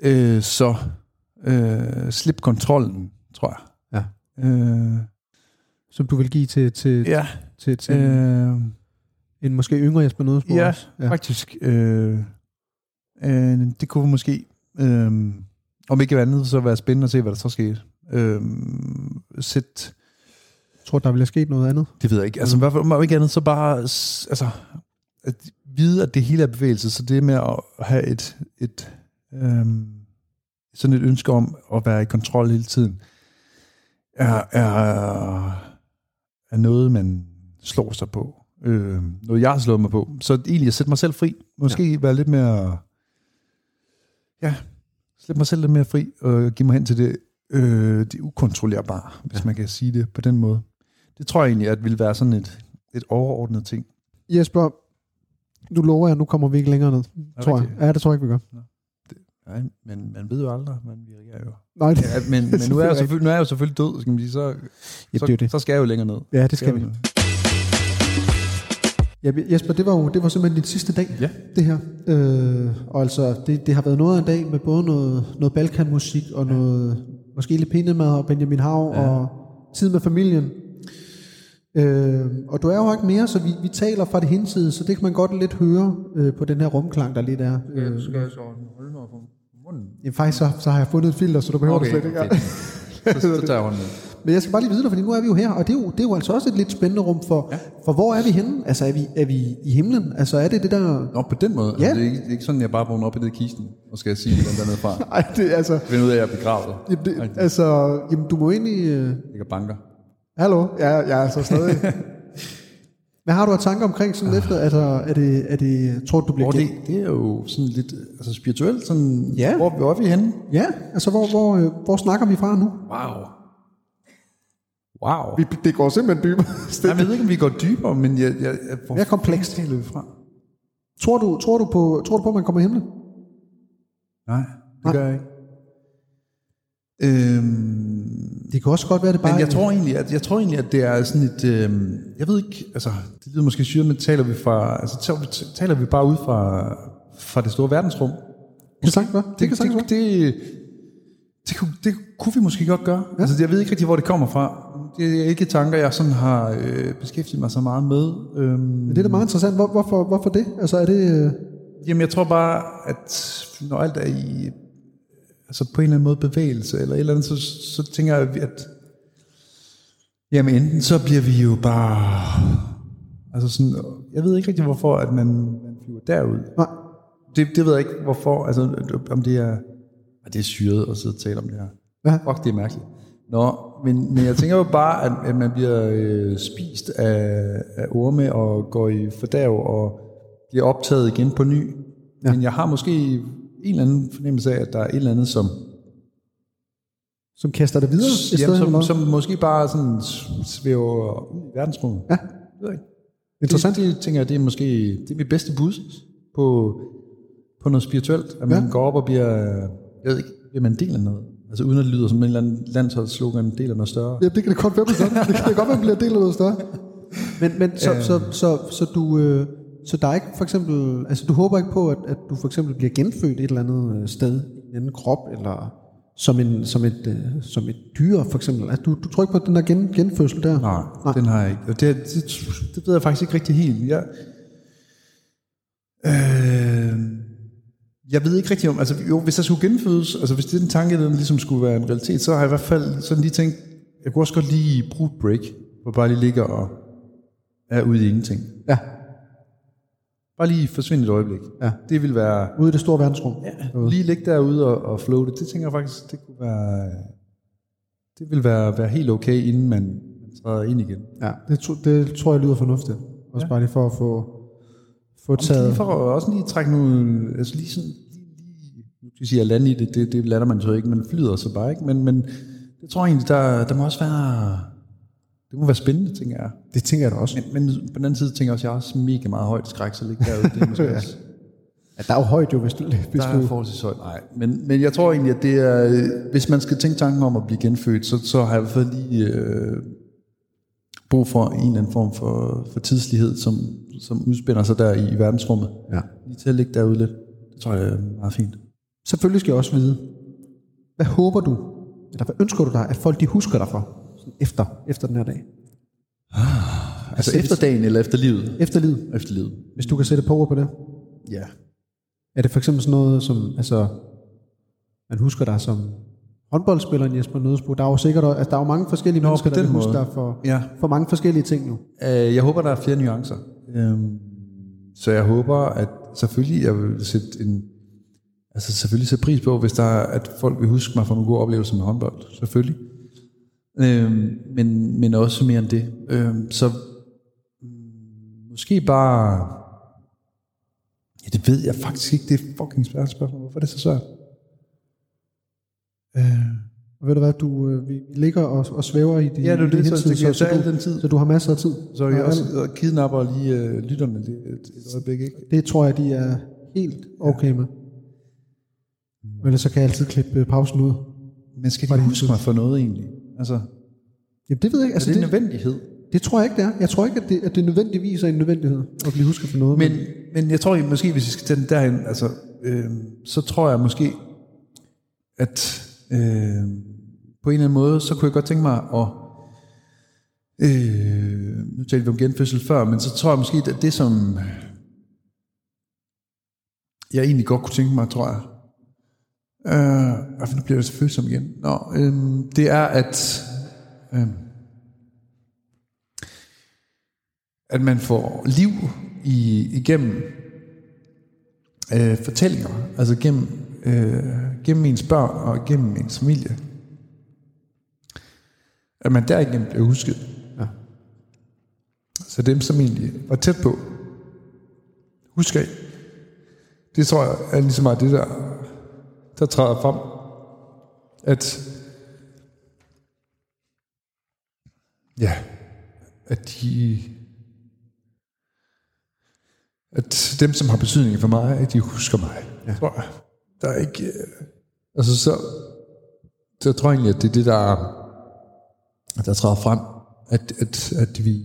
Speaker 2: Øh, så øh, slip kontrollen, tror jeg.
Speaker 1: Ja.
Speaker 2: Øh,
Speaker 1: Som du vil give til, til,
Speaker 2: ja.
Speaker 1: til, til Øh, en måske yngre Jesper Nødesborg
Speaker 2: Ja,
Speaker 1: også.
Speaker 2: ja. faktisk. Øh, øh, det kunne måske, øh, om ikke andet, så være spændende at se, hvad der så skete. Øh, sæt,
Speaker 1: Jeg tror, der ville have sket noget andet.
Speaker 2: det ved jeg ikke. Altså, i hvert fald, om ikke andet, så bare altså, at vide, at det hele er bevægelse. Så det med at have et, et øh, sådan et ønske om at være i kontrol hele tiden, er, er, er noget, man slår sig på. Øh, noget, jeg har slået mig på. Så egentlig at sætte mig selv fri. Måske ja. være lidt mere... Ja, slippe mig selv lidt mere fri, og give mig hen til det, øh, det ukontrollerbare, hvis
Speaker 1: Ja.
Speaker 2: man kan sige det på den måde. Det tror jeg egentlig, at ville være sådan et, et overordnet ting.
Speaker 1: Jesper, du lover jeg, nu kommer vi ikke længere ned. Tror jeg.
Speaker 2: rigtigt?
Speaker 1: Ja, det tror jeg ikke, vi gør.
Speaker 2: Nej, men man ved jo aldrig, man virker jo.
Speaker 1: Nej, det,
Speaker 2: Ja, men, men nu, er jeg jo
Speaker 1: Selvfølgelig
Speaker 2: nu er jeg jo selvfølgelig død, skal man sige, så,
Speaker 1: ja,
Speaker 2: så,
Speaker 1: det.
Speaker 2: så skal jeg jo længere ned.
Speaker 1: Ja, det skal vi. Ja, Jesper, det var jo det var simpelthen din sidste dag,
Speaker 2: Ja.
Speaker 1: det her. Øh, og altså, det, det har været noget af en dag med både noget, noget balkanmusik og noget, måske lidt pinemad og Benjamin Hav ja. og tid med familien. Øh, og du er jo ikke mere, så vi, vi taler fra det henside, så det kan man godt lidt høre øh, på den her rumklang, der lidt er. Øh,
Speaker 2: Skal jeg så holde mig på munden?
Speaker 1: ja, faktisk så, så har jeg fundet et filter, så du behøver okay, det slet ikke.
Speaker 2: okay. Så, så tager jeg hånden.
Speaker 1: Men jeg skal bare lige vide dig, fordi nu er vi jo her, og det er jo, det er jo altså også et lidt spændende rum for, ja. for hvor er vi henne? Altså er vi, er vi i himlen? Altså er det det der...
Speaker 2: Nå, på den måde.
Speaker 1: Ja.
Speaker 2: Altså, det, er ikke, det er ikke sådan, at jeg bare vågner op i det kisten, og skal sige den dernede fra.
Speaker 1: Ej, det er altså...
Speaker 2: Finde ud af, at jeg er begravet.
Speaker 1: Jamen, det, altså, jamen, du må egentlig... Øh...
Speaker 2: Ikke banker.
Speaker 1: Hallo? Ja, jeg er altså stadig... Hvad har du af tanker omkring sådan efter? Altså, er det, er det, tror du, du bliver
Speaker 2: Hvor det, det er jo sådan lidt altså spirituelt. Sådan,
Speaker 1: Ja.
Speaker 2: Hvor, hvor er vi henne?
Speaker 1: Ja, altså hvor, hvor, øh, hvor snakker vi fra nu?
Speaker 2: Wow. Wow.
Speaker 1: Vi, det går simpelthen dybere.
Speaker 2: Jeg ved ikke, om vi går dybere, men jeg... jeg, jeg hvor
Speaker 1: Mere komplekst.
Speaker 2: fanden taler vi fra?
Speaker 1: tror, du, tror, du på, tror du på, at man kommer i himlen?
Speaker 2: Nej, det
Speaker 1: Nej.
Speaker 2: gør jeg ikke. Øhm,
Speaker 1: Det kan også godt være, det bare
Speaker 2: men jeg tror egentlig, at jeg tror egentlig, at det er sådan et, øhm, jeg ved ikke, altså, det lyder måske syret, men taler vi fra, altså, taler vi, taler vi bare ud fra, fra det store verdensrum?
Speaker 1: Det kan sagtens være. Det være.
Speaker 2: det, det, det, kunne, det kunne vi måske godt gøre. Ja. Altså, jeg ved ikke rigtig, hvor det kommer fra. Det er ikke tanker, jeg sådan har øh, beskæftiget mig så meget med. Øhm,
Speaker 1: Men det er da meget interessant. Hvor, hvorfor, hvorfor det? Altså er det... Øh...
Speaker 2: Jamen, jeg tror bare, at når alt er i altså på en eller anden måde bevægelse, eller et eller andet, så, så tænker jeg, at jamen enten så bliver vi jo bare, altså sådan, jeg ved ikke rigtig, hvorfor, at man, man flyver derud.
Speaker 1: Nej.
Speaker 2: Det, det ved jeg ikke, hvorfor, altså om det er, og det er syret at sidde og tale om det her.
Speaker 1: Ja.
Speaker 2: Fuck, det er mærkeligt. Nå, men, men jeg tænker jo bare, at, at man bliver øh, spist af, af orme og går i fordærv og bliver optaget igen på ny. Ja. Men jeg har måske en eller anden fornemmelse af, at der er et eller andet, som,
Speaker 1: Som kaster det videre? i
Speaker 2: jamen, som, som måske bare sådan svæver ud i verdensrummet.
Speaker 1: Ja.
Speaker 2: Det.
Speaker 1: Interessant.
Speaker 2: Det, det tænker jeg, det er måske det er mit bedste bud på, på noget spirituelt. At man
Speaker 1: ja.
Speaker 2: går op og bliver, jeg ved ikke, bliver man en del af noget. Altså uden at det lyder som en eller anden landsholdsslogan, en del af noget større.
Speaker 1: Ja, det kan det godt være, gør. Det kan det godt være, at bliver del af noget større. Men, men så,
Speaker 2: Øhm.
Speaker 1: så, så, så, du... Øh, så der er ikke for eksempel... Altså, du håber ikke på, at, at du for eksempel bliver genfødt et eller andet øh, sted, i en anden krop, eller som, en, som, et, øh, som et dyr, for eksempel. Altså, du, du tror ikke på den der gen, genfødsel der?
Speaker 2: Nej, Nej, den har jeg ikke. Og det, det, det ved jeg faktisk ikke rigtig helt. Jeg, øh, jeg ved ikke rigtig om, altså jo, hvis der skulle genfødes, altså hvis det er den tanke, der ligesom skulle være en realitet, så har jeg i hvert fald sådan lige tænkt, jeg kunne også godt lige bruge et break, hvor bare lige ligger og er ude i ingenting.
Speaker 1: Ja,
Speaker 2: Bare lige forsvinde et øjeblik.
Speaker 1: Ja.
Speaker 2: Det vil være,
Speaker 1: ude i det store verdensrum. Ja.
Speaker 2: lige ligge derude og, og floate, det tænker jeg faktisk, det kunne være, det vil være, være helt okay, inden man, man træder ind igen.
Speaker 1: ja det, tro- det tror jeg lyder fornuftigt. Også ja. bare lige for at få, få
Speaker 2: Lige
Speaker 1: taget...
Speaker 2: for at også lige trække nogle, altså lige sådan, lige, lige, nu skal jeg sige, at lande i det, det, det lander man så ikke, man flyder så bare ikke, men, men det tror jeg egentlig, der, der må også være, det må være spændende, tænker jeg.
Speaker 1: Det tænker jeg da også.
Speaker 2: Men, men på den anden side tænker jeg også, at jeg har også mega meget højt skræk, så ligge derude, det er måske også,
Speaker 1: Ja, der er jo højt jo, hvis du... Hvis
Speaker 2: der
Speaker 1: du
Speaker 2: er forholdsvis højt. Nej, men, men jeg tror egentlig, at det er, hvis man skal tænke tanken om at blive genfødt, så, så har jeg i hvert fald lige øh, brug for en eller anden form for, for tidslighed, som, som udspænder sig der i, verdensrummet.
Speaker 1: ja.
Speaker 2: Lige til at ligge derude lidt. Det tror jeg er meget fint.
Speaker 1: Selvfølgelig skal jeg også vide, hvad håber du, eller hvad ønsker du dig, at folk de husker dig for, sådan efter, efter den her dag?
Speaker 2: Altså efter dagen eller efter livet?
Speaker 1: Efter livet,
Speaker 2: Efter livet.
Speaker 1: hvis du kan sætte på ord på det.
Speaker 2: Ja.
Speaker 1: Er det for eksempel sådan noget som, altså, man husker dig som håndboldspilleren Jesper Nødesbo? Der er jo sikkert, altså, der er jo mange forskellige
Speaker 2: Nå,
Speaker 1: mennesker, der vil
Speaker 2: den
Speaker 1: huske
Speaker 2: måde.
Speaker 1: dig for,
Speaker 2: Ja.
Speaker 1: for mange forskellige ting nu.
Speaker 2: Øh, jeg håber, der er flere nuancer. Øhm, så jeg håber, at selvfølgelig, jeg vil sætte en, altså selvfølgelig sætte pris på, hvis der er, at folk vil huske mig for nogle gode oplevelser med håndbold. Selvfølgelig. Øhm, men, men også mere end det. Øhm, så mm, måske bare, ja det ved jeg faktisk ikke, det er fucking svært spørgsmål. Hvorfor er det så svært? Øh,
Speaker 1: og ved du hvad, du, øh, vi, ligger og, og svæver i de
Speaker 2: Ja, det er
Speaker 1: i
Speaker 2: det, så
Speaker 1: hinsides,
Speaker 2: det kan jo tage
Speaker 1: du,
Speaker 2: den tid.
Speaker 1: Så du har masser af tid.
Speaker 2: så jeg
Speaker 1: Og
Speaker 2: også og kidnapper lige øh, lytterne det, et, et øjeblik, ikke?
Speaker 1: Det tror jeg, de er helt okay med. Ellers så kan jeg altid klippe øh, pausen ud.
Speaker 2: Men skal de huske mig for noget egentlig? Altså,
Speaker 1: Jamen det ved jeg ikke.
Speaker 2: altså, er det en
Speaker 1: det,
Speaker 2: nødvendighed?
Speaker 1: det tror jeg ikke, det er. Jeg tror ikke, at det, at det nødvendigvis er en nødvendighed at blive husket for noget.
Speaker 2: Men, men jeg tror måske, hvis vi skal tage den derhen, altså, øh, så tror jeg måske, at øh, på en eller anden måde, så kunne jeg godt tænke mig at, øh, nu talte vi om genfødsel før, men så tror jeg måske, at det som jeg egentlig godt kunne tænke mig, tror jeg, øh, nu bliver det så følsom igen, Nå, øh, det er, at øh, at man får liv i, igennem øh, fortællinger, altså gennem, øh, gennem ens børn og gennem ens familie. At man derigennem bliver husket.
Speaker 1: Ja.
Speaker 2: Så dem, som egentlig var tæt på, husker I. Det tror jeg er ligesom meget det, der, der træder frem. At ja, at de at dem, som har betydning for mig, at de husker mig. Ja. Tror jeg. Der er ikke... Altså, så, så jeg tror egentlig, at det er det, der, der træder frem, at, at, at vi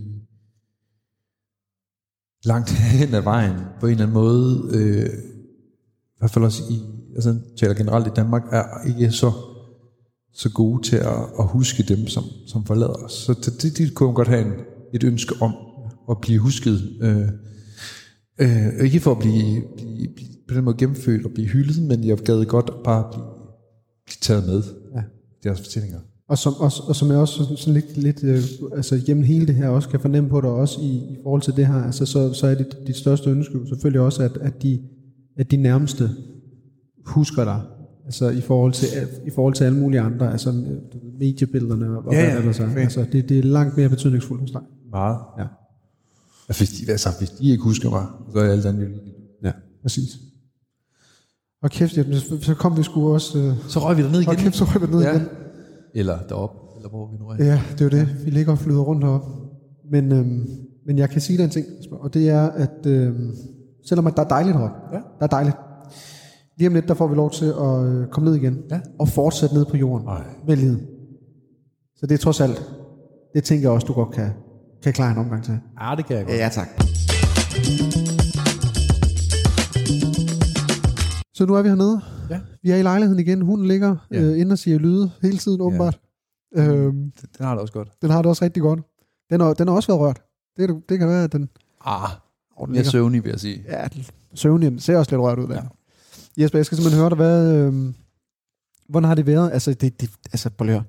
Speaker 2: langt hen ad vejen, på en eller anden måde, øh, i hvert fald også i, altså taler generelt i Danmark, er ikke så, så gode til at, at huske dem, som, som forlader os. Så det, det, kunne man godt have en, et ønske om at blive husket. Øh, Øh, ikke for at blive, blive, blive på den måde gennemført og blive hyldet, men jeg gad godt bare blive, blive taget med
Speaker 1: Ja.
Speaker 2: deres fortællinger.
Speaker 1: Og som, og, og som jeg også sådan, sådan lidt, lidt øh, altså gennem hele det her også kan fornemme på dig også i, i forhold til det her, altså så, så er dit, dit største ønske selvfølgelig også, at, at, de, at de nærmeste husker dig. Altså i forhold til, i forhold til alle mulige andre, altså øh, mediebillederne og
Speaker 2: Ja,
Speaker 1: hvad
Speaker 2: ja,
Speaker 1: det ellers er.
Speaker 2: okay.
Speaker 1: Altså det, det er langt mere betydningsfuldt hos dig.
Speaker 2: Meget.
Speaker 1: Ja.
Speaker 2: Altså, hvis, de, altså, hvis de ikke husker mig, så er alt andet jo.
Speaker 1: Ja, præcis. Og kæft, jamen, så, så kom vi sgu også... Øh,
Speaker 2: Så røg vi derned
Speaker 1: og kæft, så røg vi ned
Speaker 2: Ja.
Speaker 1: igen.
Speaker 2: Eller derop, eller hvor vi nu er.
Speaker 1: Ja, det er jo det. Vi ligger og flyder rundt heroppe. Men, øhm, men jeg kan sige dig en ting, og det er, at øhm, selvom at der er dejligt heroppe,
Speaker 2: Ja.
Speaker 1: der er dejligt, lige om lidt, der får vi lov til at øh, komme ned igen,
Speaker 2: Ja.
Speaker 1: og fortsætte ned på jorden
Speaker 2: Ej.
Speaker 1: med livet. Så det er trods alt, det tænker jeg også, du godt kan, kan klare en omgang til.
Speaker 2: Ja, det kan jeg godt.
Speaker 1: Ja, tak. Så nu er vi hernede.
Speaker 2: Ja.
Speaker 1: Vi er i lejligheden igen. Hunden ligger
Speaker 2: Ja.
Speaker 1: øh, inde og siger lyde hele tiden, åbenbart. Øhm,
Speaker 2: Den har det også godt.
Speaker 1: den har det også rigtig godt. Den har, den har også været rørt. Det, det, kan være, at den...
Speaker 2: Ah,
Speaker 1: Oh, den
Speaker 2: mere søvnig, vil jeg sige.
Speaker 1: Ja, den- søvnig. Den ser også lidt rørt ud der. Ja. Jesper, jeg skal simpelthen høre dig, hvad... Øh, hvordan har det været? Altså, det, det, altså prøv at høre.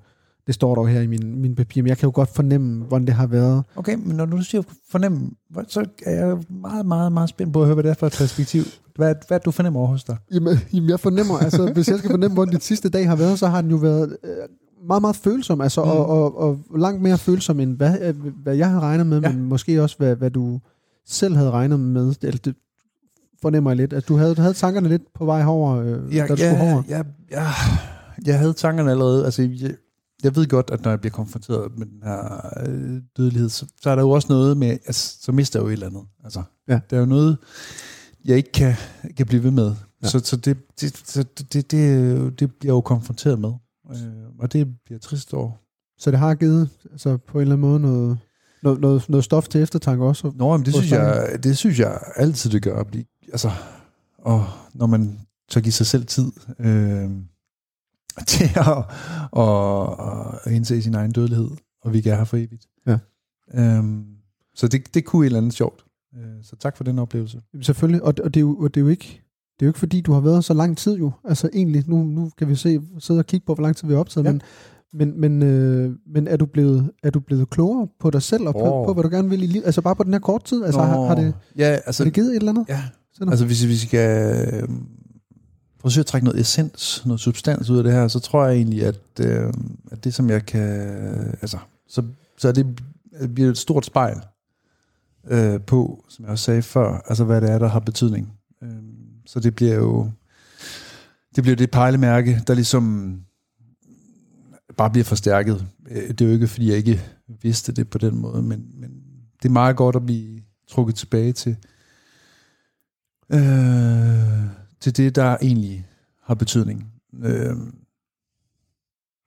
Speaker 1: Det står dog her i min, min papir, men jeg kan jo godt fornemme, hvordan det har været.
Speaker 2: Okay, men når du siger fornem, så er jeg meget, meget, meget spændt på at høre, hvad det er for et perspektiv. Hvad, hvad du fornemmer over hos dig?
Speaker 1: Jamen, jamen jeg fornemmer, altså hvis jeg skal fornemme, hvordan dit sidste dag har været, så har den jo været øh, meget, meget følsom, altså, mm. og, og, og langt mere følsom, end hvad, øh, hvad jeg havde regnet med, ja. Men måske også, hvad, hvad du selv havde regnet med, eller det fornemmer jeg lidt, at du havde, du havde tankerne lidt på vej herover, øh,
Speaker 2: Ja,
Speaker 1: da du skulle
Speaker 2: ja,
Speaker 1: herover.
Speaker 2: ja, ja, jeg havde tankerne allerede. Altså, jeg, jeg ved godt, at når jeg bliver konfronteret med den her øh, dødelighed, så, så er der jo også noget med, altså, så mister jeg jo et eller andet. Altså,
Speaker 1: Ja.
Speaker 2: Der er jo noget, jeg ikke kan, kan blive ved med.
Speaker 1: Ja.
Speaker 2: Så, så, det, det, så det, det, det, det bliver jeg jo konfronteret med. Øh, og det bliver trist over.
Speaker 1: Så det har givet altså, på en eller anden måde noget, noget, noget, noget stof til eftertanke også.
Speaker 2: Nå, men det synes, jeg, det synes jeg altid, det gør. At blive, altså, og når man tør give sig selv tid øh, til at, at, at indse sin egen dødelighed, og vi ikke er her for evigt.
Speaker 1: Ja.
Speaker 2: Øhm, så det, det kunne et eller andet sjovt. Øh, så tak for den oplevelse.
Speaker 1: Selvfølgelig, og, og, det er jo, og det er jo ikke det er jo ikke fordi, du har været så lang tid jo. Altså egentlig, nu, nu kan vi se, sidde og kigge på, hvor lang tid vi har optaget,
Speaker 2: Ja.
Speaker 1: men, men, men, øh, men er, du blevet, er du blevet klogere på dig selv, og på,
Speaker 2: Åh.
Speaker 1: på hvad du gerne vil i livet? Altså bare på den her kort tid? Altså har, har, det,
Speaker 2: ja,
Speaker 1: har
Speaker 2: altså,
Speaker 1: det givet et eller andet?
Speaker 2: ja,
Speaker 1: Sådan.
Speaker 2: altså hvis vi skal forsøge at trække noget essens, noget substans ud af det her, så tror jeg egentlig, at, øh, at det som jeg kan, altså, så, så er det det bliver et stort spejl øh, på, som jeg også sagde før, altså hvad det er, der har betydning. Øh, så det bliver jo det bliver det pejlemærke, der ligesom bare bliver forstærket. Øh, det er jo ikke, fordi jeg ikke vidste det på den måde, men, men det er meget godt at blive trukket tilbage til, øh, til det, der egentlig har betydning. Øh,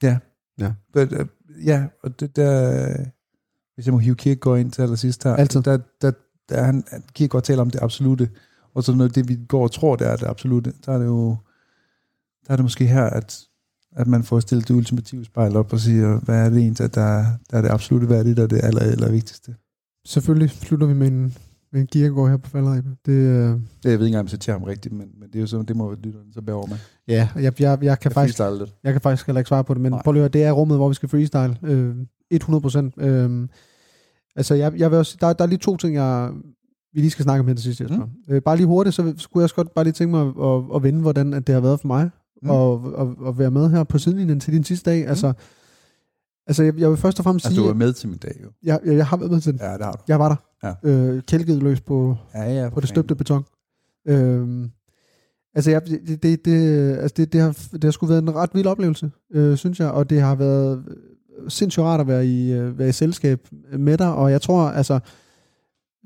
Speaker 2: ja.
Speaker 1: Ja.
Speaker 2: But, uh, ja, og det der, hvis jeg må hive Kierkegaard ind til allersidst her,
Speaker 1: Altid.
Speaker 2: der, der, der er han, Kierkegaard taler om det absolute, og så noget det, vi går og tror, det er det absolute, der er det jo, der er det måske her, at, at man får stillet det ultimative spejl op og siger, hvad er det egentlig, der, der er det absolute, hvad er det, der er det aller, aller vigtigste.
Speaker 1: Selvfølgelig slutter vi med en, med en Kierkegaard her på faldrebet. Det, øh,
Speaker 2: jeg ved ikke engang, om jeg citerer ham rigtigt, men, men det er jo så, det må lytterne så bære over med.
Speaker 1: ja, jeg, jeg, jeg, kan
Speaker 2: Jeg
Speaker 1: faktisk,
Speaker 2: lidt.
Speaker 1: jeg kan faktisk heller ikke svare på det, men
Speaker 2: Nej.
Speaker 1: prøv lige at høre, det er rummet, hvor vi skal freestyle. Øh, 100 procent. Øh, altså, jeg, jeg vil også, der, der er lige to ting, jeg, vi lige skal snakke om her til sidst, Jesper. Mm. Øh, bare lige hurtigt, så skulle jeg også godt bare lige tænke mig at, at, at vende, hvordan at det har været for mig,
Speaker 2: Mm.
Speaker 1: mm. og, og, og være med her på sidelinjen til din sidste dag. Altså, altså jeg, jeg vil først og fremmest
Speaker 2: Altså,
Speaker 1: sige,
Speaker 2: du er
Speaker 1: at
Speaker 2: med til min dag, jo.
Speaker 1: jeg, jeg, jeg har været med til den.
Speaker 2: Ja, det har du.
Speaker 1: Jeg var der.
Speaker 2: Ja.
Speaker 1: Øh, kælket løs på,
Speaker 2: Ja, ja.
Speaker 1: på det støbte beton. Øhm, altså, jeg, det, det, det, altså det, det, har, det har sgu været en ret vild oplevelse, øh, synes jeg, og det har været øh, sindssygt rart at være i, øh, være i selskab med dig, og jeg tror, altså,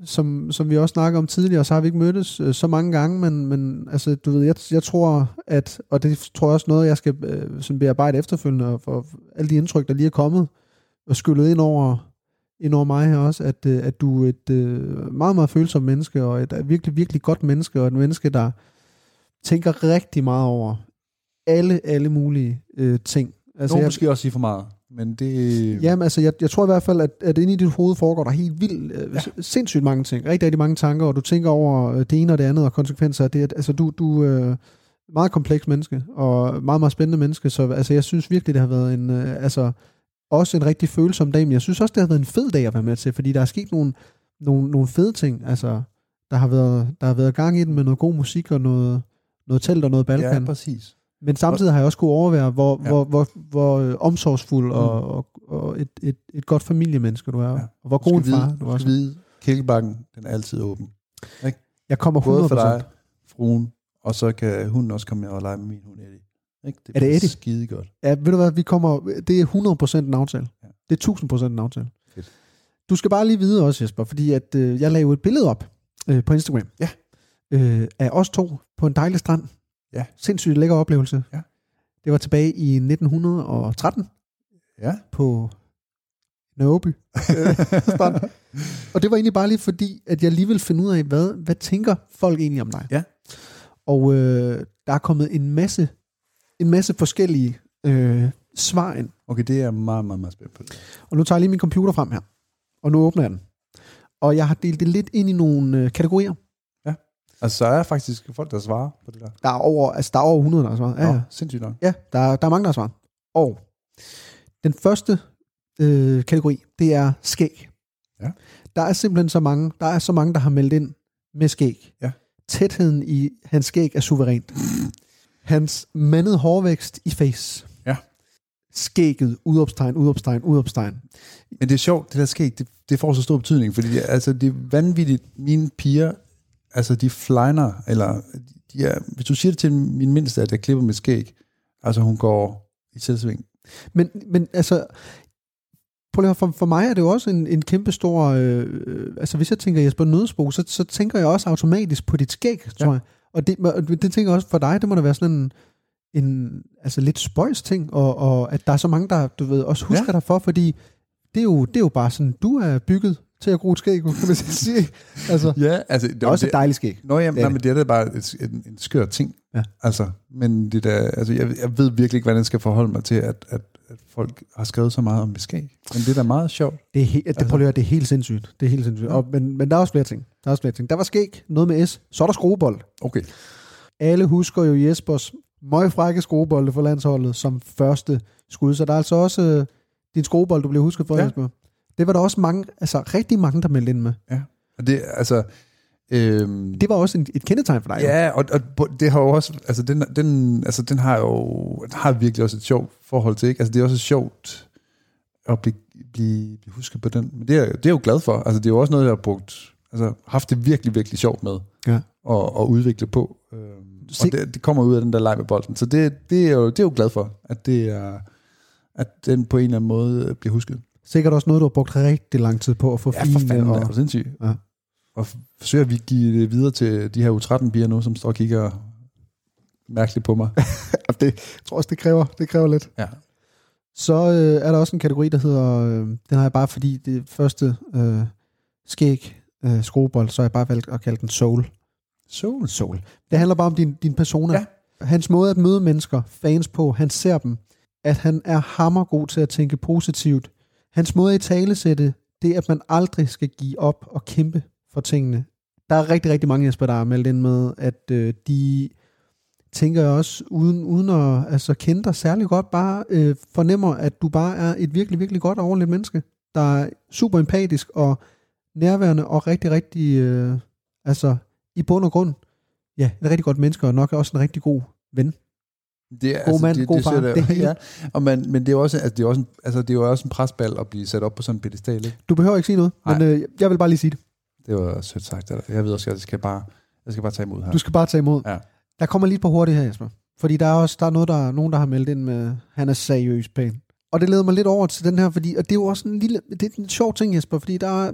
Speaker 1: som, som vi også snakker om tidligere, så har vi ikke mødtes øh, så mange gange, men, men altså, du ved, jeg, jeg tror, at, og det tror jeg også noget, jeg skal øh, sådan bearbejde efterfølgende, og for alle de indtryk, der lige er kommet, og skyllet ind over, ind over mig her også, at, øh, at du er et øh, meget, meget følsomt menneske, og et øh, virkelig, virkelig godt menneske, og et menneske, der tænker rigtig meget over alle, alle mulige øh, ting.
Speaker 2: Altså, Nogle
Speaker 1: jeg,
Speaker 2: måske også sige for meget, men det...
Speaker 1: Jamen, altså, jeg, jeg tror i hvert fald, at, at inde i dit hoved foregår der helt vildt, øh, ja. sindssygt mange ting. Rigtig, rigtig mange tanker, og du tænker over det ene og det andet, og konsekvenser af det. Altså, du, du er øh, meget kompleks menneske, og meget, meget spændende menneske, så altså, jeg synes virkelig, det har været en, øh, altså, også en rigtig følsom dag, men jeg synes også, det har været en fed dag at være med til, fordi der er sket nogle, nogle, nogle fede ting, altså, der har, været, der har været gang i den med noget god musik og noget, noget telt og noget Balkan.
Speaker 2: Ja, præcis.
Speaker 1: Men samtidig har jeg også kunne overvære, hvor,
Speaker 2: Ja.
Speaker 1: hvor, hvor, hvor øh, omsorgsfuld og, og, og et, et, et godt familiemenneske du er,
Speaker 2: Ja.
Speaker 1: og hvor
Speaker 2: Du
Speaker 1: god en far
Speaker 2: vide,
Speaker 1: du
Speaker 2: du
Speaker 1: er.
Speaker 2: skal vide, Kælkebakken, den er altid åben.
Speaker 1: Jeg kommer 100%.
Speaker 2: Både for dig, fruen, og så kan hunden også komme med og lege med min hund Eddie. Ikke?
Speaker 1: Er det Eddie?
Speaker 2: skide godt.
Speaker 1: Ja, ved du hvad, vi kommer, det er 100% en aftale.
Speaker 2: Ja.
Speaker 1: Det er 1000% en aftale.
Speaker 2: Fedt.
Speaker 1: Du skal bare lige vide også, Jesper, fordi at, øh, jeg jo et billede op øh, på Instagram.
Speaker 2: Ja.
Speaker 1: Øh, af os to på en dejlig strand.
Speaker 2: Ja.
Speaker 1: Sindssygt lækker oplevelse.
Speaker 2: Ja.
Speaker 1: Det var tilbage i 1913
Speaker 2: Ja.
Speaker 1: på Nørreby. Øh. Og det var egentlig bare lige fordi, at jeg lige ville finde ud af, hvad, hvad tænker folk egentlig om dig?
Speaker 2: Ja.
Speaker 1: Og øh, der er kommet en masse, en masse forskellige øh, svar ind.
Speaker 2: Okay, det er jeg meget, meget, meget spændt på.
Speaker 1: Og nu tager jeg lige min computer frem her. Og nu åbner jeg den. Og jeg har delt det lidt ind i nogle øh, kategorier.
Speaker 2: Altså, så er faktisk folk, der svarer på det der.
Speaker 1: Der er over, altså, der er over 100, der har svaret. Ja,
Speaker 2: Nå,
Speaker 1: ja.
Speaker 2: sindssygt nok.
Speaker 1: ja der, er, der er mange, der har svaret. Og den første øh, kategori, det er skæg.
Speaker 2: Ja.
Speaker 1: Der er simpelthen så mange, der er så mange, der har meldt ind med skæg.
Speaker 2: Ja.
Speaker 1: Tætheden i hans skæg er suverænt. Hans mandede hårvækst i face.
Speaker 2: Ja.
Speaker 1: Skægget, udopstegn, udopstegn, udopstegn.
Speaker 2: Men det er sjovt, det der sker, det, det får så stor betydning, fordi det, altså, det er vanvittigt, mine piger, altså de fliner, eller de er, hvis du siger det til min mindste, at jeg klipper mit skæg, altså hun går i selvsving.
Speaker 1: Men, men altså, prøv lige for, for mig er det jo også en, en kæmpe stor, øh, øh, altså hvis jeg tænker Jesper Nødsbo, så, så tænker jeg også automatisk på dit skæg, tror
Speaker 2: Ja.
Speaker 1: jeg. Og det, det tænker jeg også for dig, det må da være sådan en, en altså lidt spøjs ting, og, og at der er så mange, der du ved, også husker
Speaker 2: Ja.
Speaker 1: dig for, fordi det er, jo, det er jo bare sådan, du er bygget til at gro et skæg, kan man sige. Altså,
Speaker 2: Ja, altså, det,
Speaker 1: det er også et dejligt skæg.
Speaker 2: Nå, jamen,
Speaker 1: Det
Speaker 2: nej, men det er da bare et, en, en skør ting.
Speaker 1: Ja.
Speaker 2: Altså, men det der, altså, jeg, jeg ved virkelig ikke, hvordan jeg skal forholde mig til, at, at, at folk har skrevet så meget om mit skæg. Men det er da meget sjovt.
Speaker 1: Det er, det,
Speaker 2: Altså-
Speaker 1: prøv lige at det er helt sindssygt. Det er helt sindssygt.
Speaker 2: Ja.
Speaker 1: Og, men, men der er også flere ting. Der er også flere ting. Der var skæg, noget med S. Så er der skruebold.
Speaker 2: Okay.
Speaker 1: Alle husker jo Jespers møgfrække skruebolde for landsholdet som første skud. Så der er altså også øh, din skruebold, du bliver husket for,
Speaker 2: Ja.
Speaker 1: ja. Jesper. Det var der også mange, altså rigtig mange, der meldte ind med.
Speaker 2: Og det, altså, øhm,
Speaker 1: Det var også en, et kendetegn for dig.
Speaker 2: Ja, og, og det har jo også, altså den, den, altså den har jo, den har virkelig også et sjovt forhold til, ikke? Altså det er også sjovt at blive, blive, blive husket på den, men det er, det er jo glad for, altså det er jo også noget, jeg har brugt, altså haft det virkelig, virkelig sjovt med,
Speaker 1: Ja.
Speaker 2: og, og udvikle på, øhm,
Speaker 1: Se-
Speaker 2: og det, det kommer ud af den der leg med bolden, så det, det, er jo, det er jo glad for, at det er, at den på en eller anden måde bliver husket.
Speaker 1: Sikkert også noget, du har brugt rigtig lang tid på at få
Speaker 2: Ja, for
Speaker 1: fine.
Speaker 2: fanden,
Speaker 1: og,
Speaker 2: er du sindssyg.
Speaker 1: Ja.
Speaker 2: Og forsøger vi at give det videre til de her U13-piger nu, som står og kigger mærkeligt på mig.
Speaker 1: det, jeg tror også, det kræver, det kræver lidt.
Speaker 2: Ja.
Speaker 1: Så øh, er der også en kategori, der hedder, øh, den har jeg bare, fordi det første øh, skæg øh, skruebold, så har jeg bare valgt at kalde den soul.
Speaker 2: Soul.
Speaker 1: Soul. Det handler bare om din, din persona.
Speaker 2: Ja.
Speaker 1: Hans måde at møde mennesker, fans på, han ser dem, at han er hammergod til at tænke positivt. Hans måde at i talesætte, det er, at man aldrig skal give op og kæmpe for tingene. Der er rigtig, rigtig mange, Jesper, der er meldt ind med, at øh, de tænker jeg også, uden, uden at altså, kende dig særlig godt, bare øh, fornemmer, at du bare er et virkelig, virkelig godt og ordentligt menneske, der er super empatisk og nærværende og rigtig, rigtig, øh, altså i bund og grund, ja, et rigtig godt menneske og nok også en rigtig god ven.
Speaker 2: Det er,
Speaker 1: God mand, god far,
Speaker 2: sætter-
Speaker 1: det hele.
Speaker 2: ja, og man, men det er også, altså, det er også, en, altså, det er jo også en presbal at blive sat op på sådan en pedestal, ikke?
Speaker 1: Du behøver ikke sige noget, men
Speaker 2: Nej.
Speaker 1: øh, jeg vil bare lige sige det.
Speaker 2: Det var sødt sagt. Jeg ved også, at jeg skal bare, jeg skal bare tage imod her.
Speaker 1: Du skal bare tage imod.
Speaker 2: Ja.
Speaker 1: Der kommer lige på hurtigt her, Jesper. Fordi der er også der er noget, der, nogen, der har meldt ind med, han er seriøs pæn. Og det leder mig lidt over til den her, fordi, og det er jo også en lille, det er en sjov ting, Jesper, fordi der er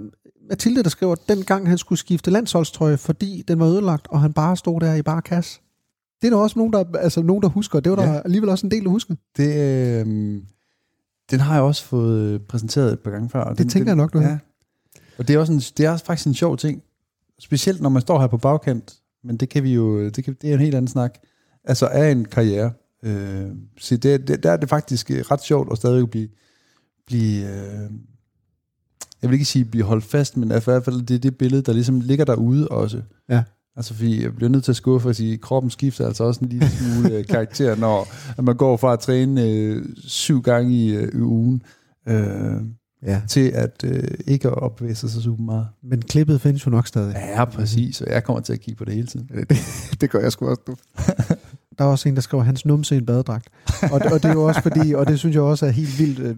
Speaker 1: Mathilde, der skriver, at dengang han skulle skifte landsholdstrøje, fordi den var ødelagt, og han bare stod der i bare kasse. Det er der også nogen, der, altså nogen, der husker, det var der
Speaker 2: Ja.
Speaker 1: alligevel også en del, der husker.
Speaker 2: Det, øh, den har jeg også fået præsenteret et par gange før. og
Speaker 1: Det
Speaker 2: den,
Speaker 1: tænker
Speaker 2: den,
Speaker 1: jeg nok, du har.
Speaker 2: Og det er, også en, det er også faktisk en sjov ting. Specielt når man står her på bagkant. Men det kan vi jo, det, kan, det er en helt anden snak. Altså er en karriere. Øh, så det, det, der er det faktisk øh, ret sjovt at stadig blive, blive øh, jeg vil ikke sige blive holdt fast, men i hvert fald det er det billede, der ligesom ligger derude også.
Speaker 1: Ja.
Speaker 2: Altså fordi jeg bliver nødt til at skuffe og sige, at kroppen skifter altså også en lille smule øh, karakter, når at man går fra at træne øh, syv gange i, øh, ugen, øh,
Speaker 1: Ja.
Speaker 2: til at øh, ikke at opbevæge sig så super meget.
Speaker 1: Men klippet findes jo nok stadig.
Speaker 2: Ja, præcis, og jeg kommer til at kigge på det hele tiden.
Speaker 1: det gør jeg sgu også. Du. der er også en, der skriver, hans numse i en badedragt. Og, og det er jo også fordi, og det synes jeg også er helt vildt øh,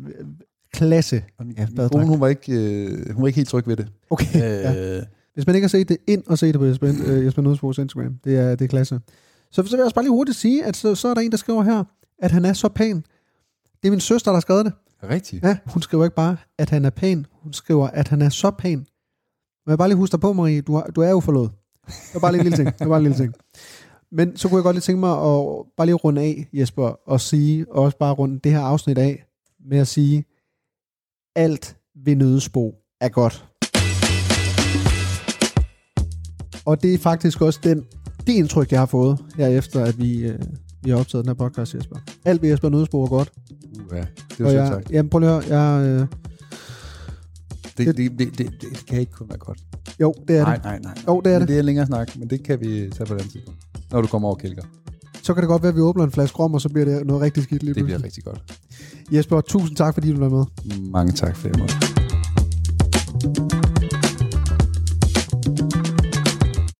Speaker 1: klasse. Ja,
Speaker 2: ja,
Speaker 1: badedragt.
Speaker 2: kone, hun var, ikke, øh, hun var ikke helt tryg ved det.
Speaker 1: Okay. ja.
Speaker 2: Øh,
Speaker 1: Hvis man ikke har set det, ind og se det på Jesper, øh, Jesper Nødsbos Instagram. Det er, det er klasse. Så, så vil jeg også bare lige hurtigt sige, at så, så er der en, der skriver her, at han er så pæn. Det er min søster, der har skrevet det.
Speaker 2: Rigtigt.
Speaker 1: Ja, hun skriver ikke bare, at han er pæn. Hun skriver, at han er så pæn. Men jeg bare lige huske dig på, Marie, du, har, du er jo forlået. Det var bare lige en lille ting. Det var bare en lille ting. Men så kunne jeg godt lige tænke mig at bare lige runde af, Jesper, og sige, og også bare runde det her afsnit af, med at sige, alt ved nødesbo er godt. Og det er faktisk også den, det indtryk, jeg har fået herefter, at vi, øh, vi har optaget den her podcast, Jesper. Alt ved Jesper Nødesbo er godt.
Speaker 2: Uh, ja, det var
Speaker 1: jeg,
Speaker 2: sagt.
Speaker 1: jamen, prøv lige at høre, jeg, øh,
Speaker 2: Det, det, det, det, det, kan ikke kun være godt.
Speaker 1: jo, det er
Speaker 2: Nej,
Speaker 1: det.
Speaker 2: nej, nej.
Speaker 1: Jo, det er
Speaker 2: men
Speaker 1: det.
Speaker 2: Det er længere snak, men det kan vi tage på den tid. Når du kommer over kælker.
Speaker 1: Så kan det godt være, at vi åbner en flaske rom, og så bliver det noget rigtig skidt lige
Speaker 2: Det bliver rigtig godt.
Speaker 1: Jesper, tusind tak, fordi du var med.
Speaker 2: Mange tak for det.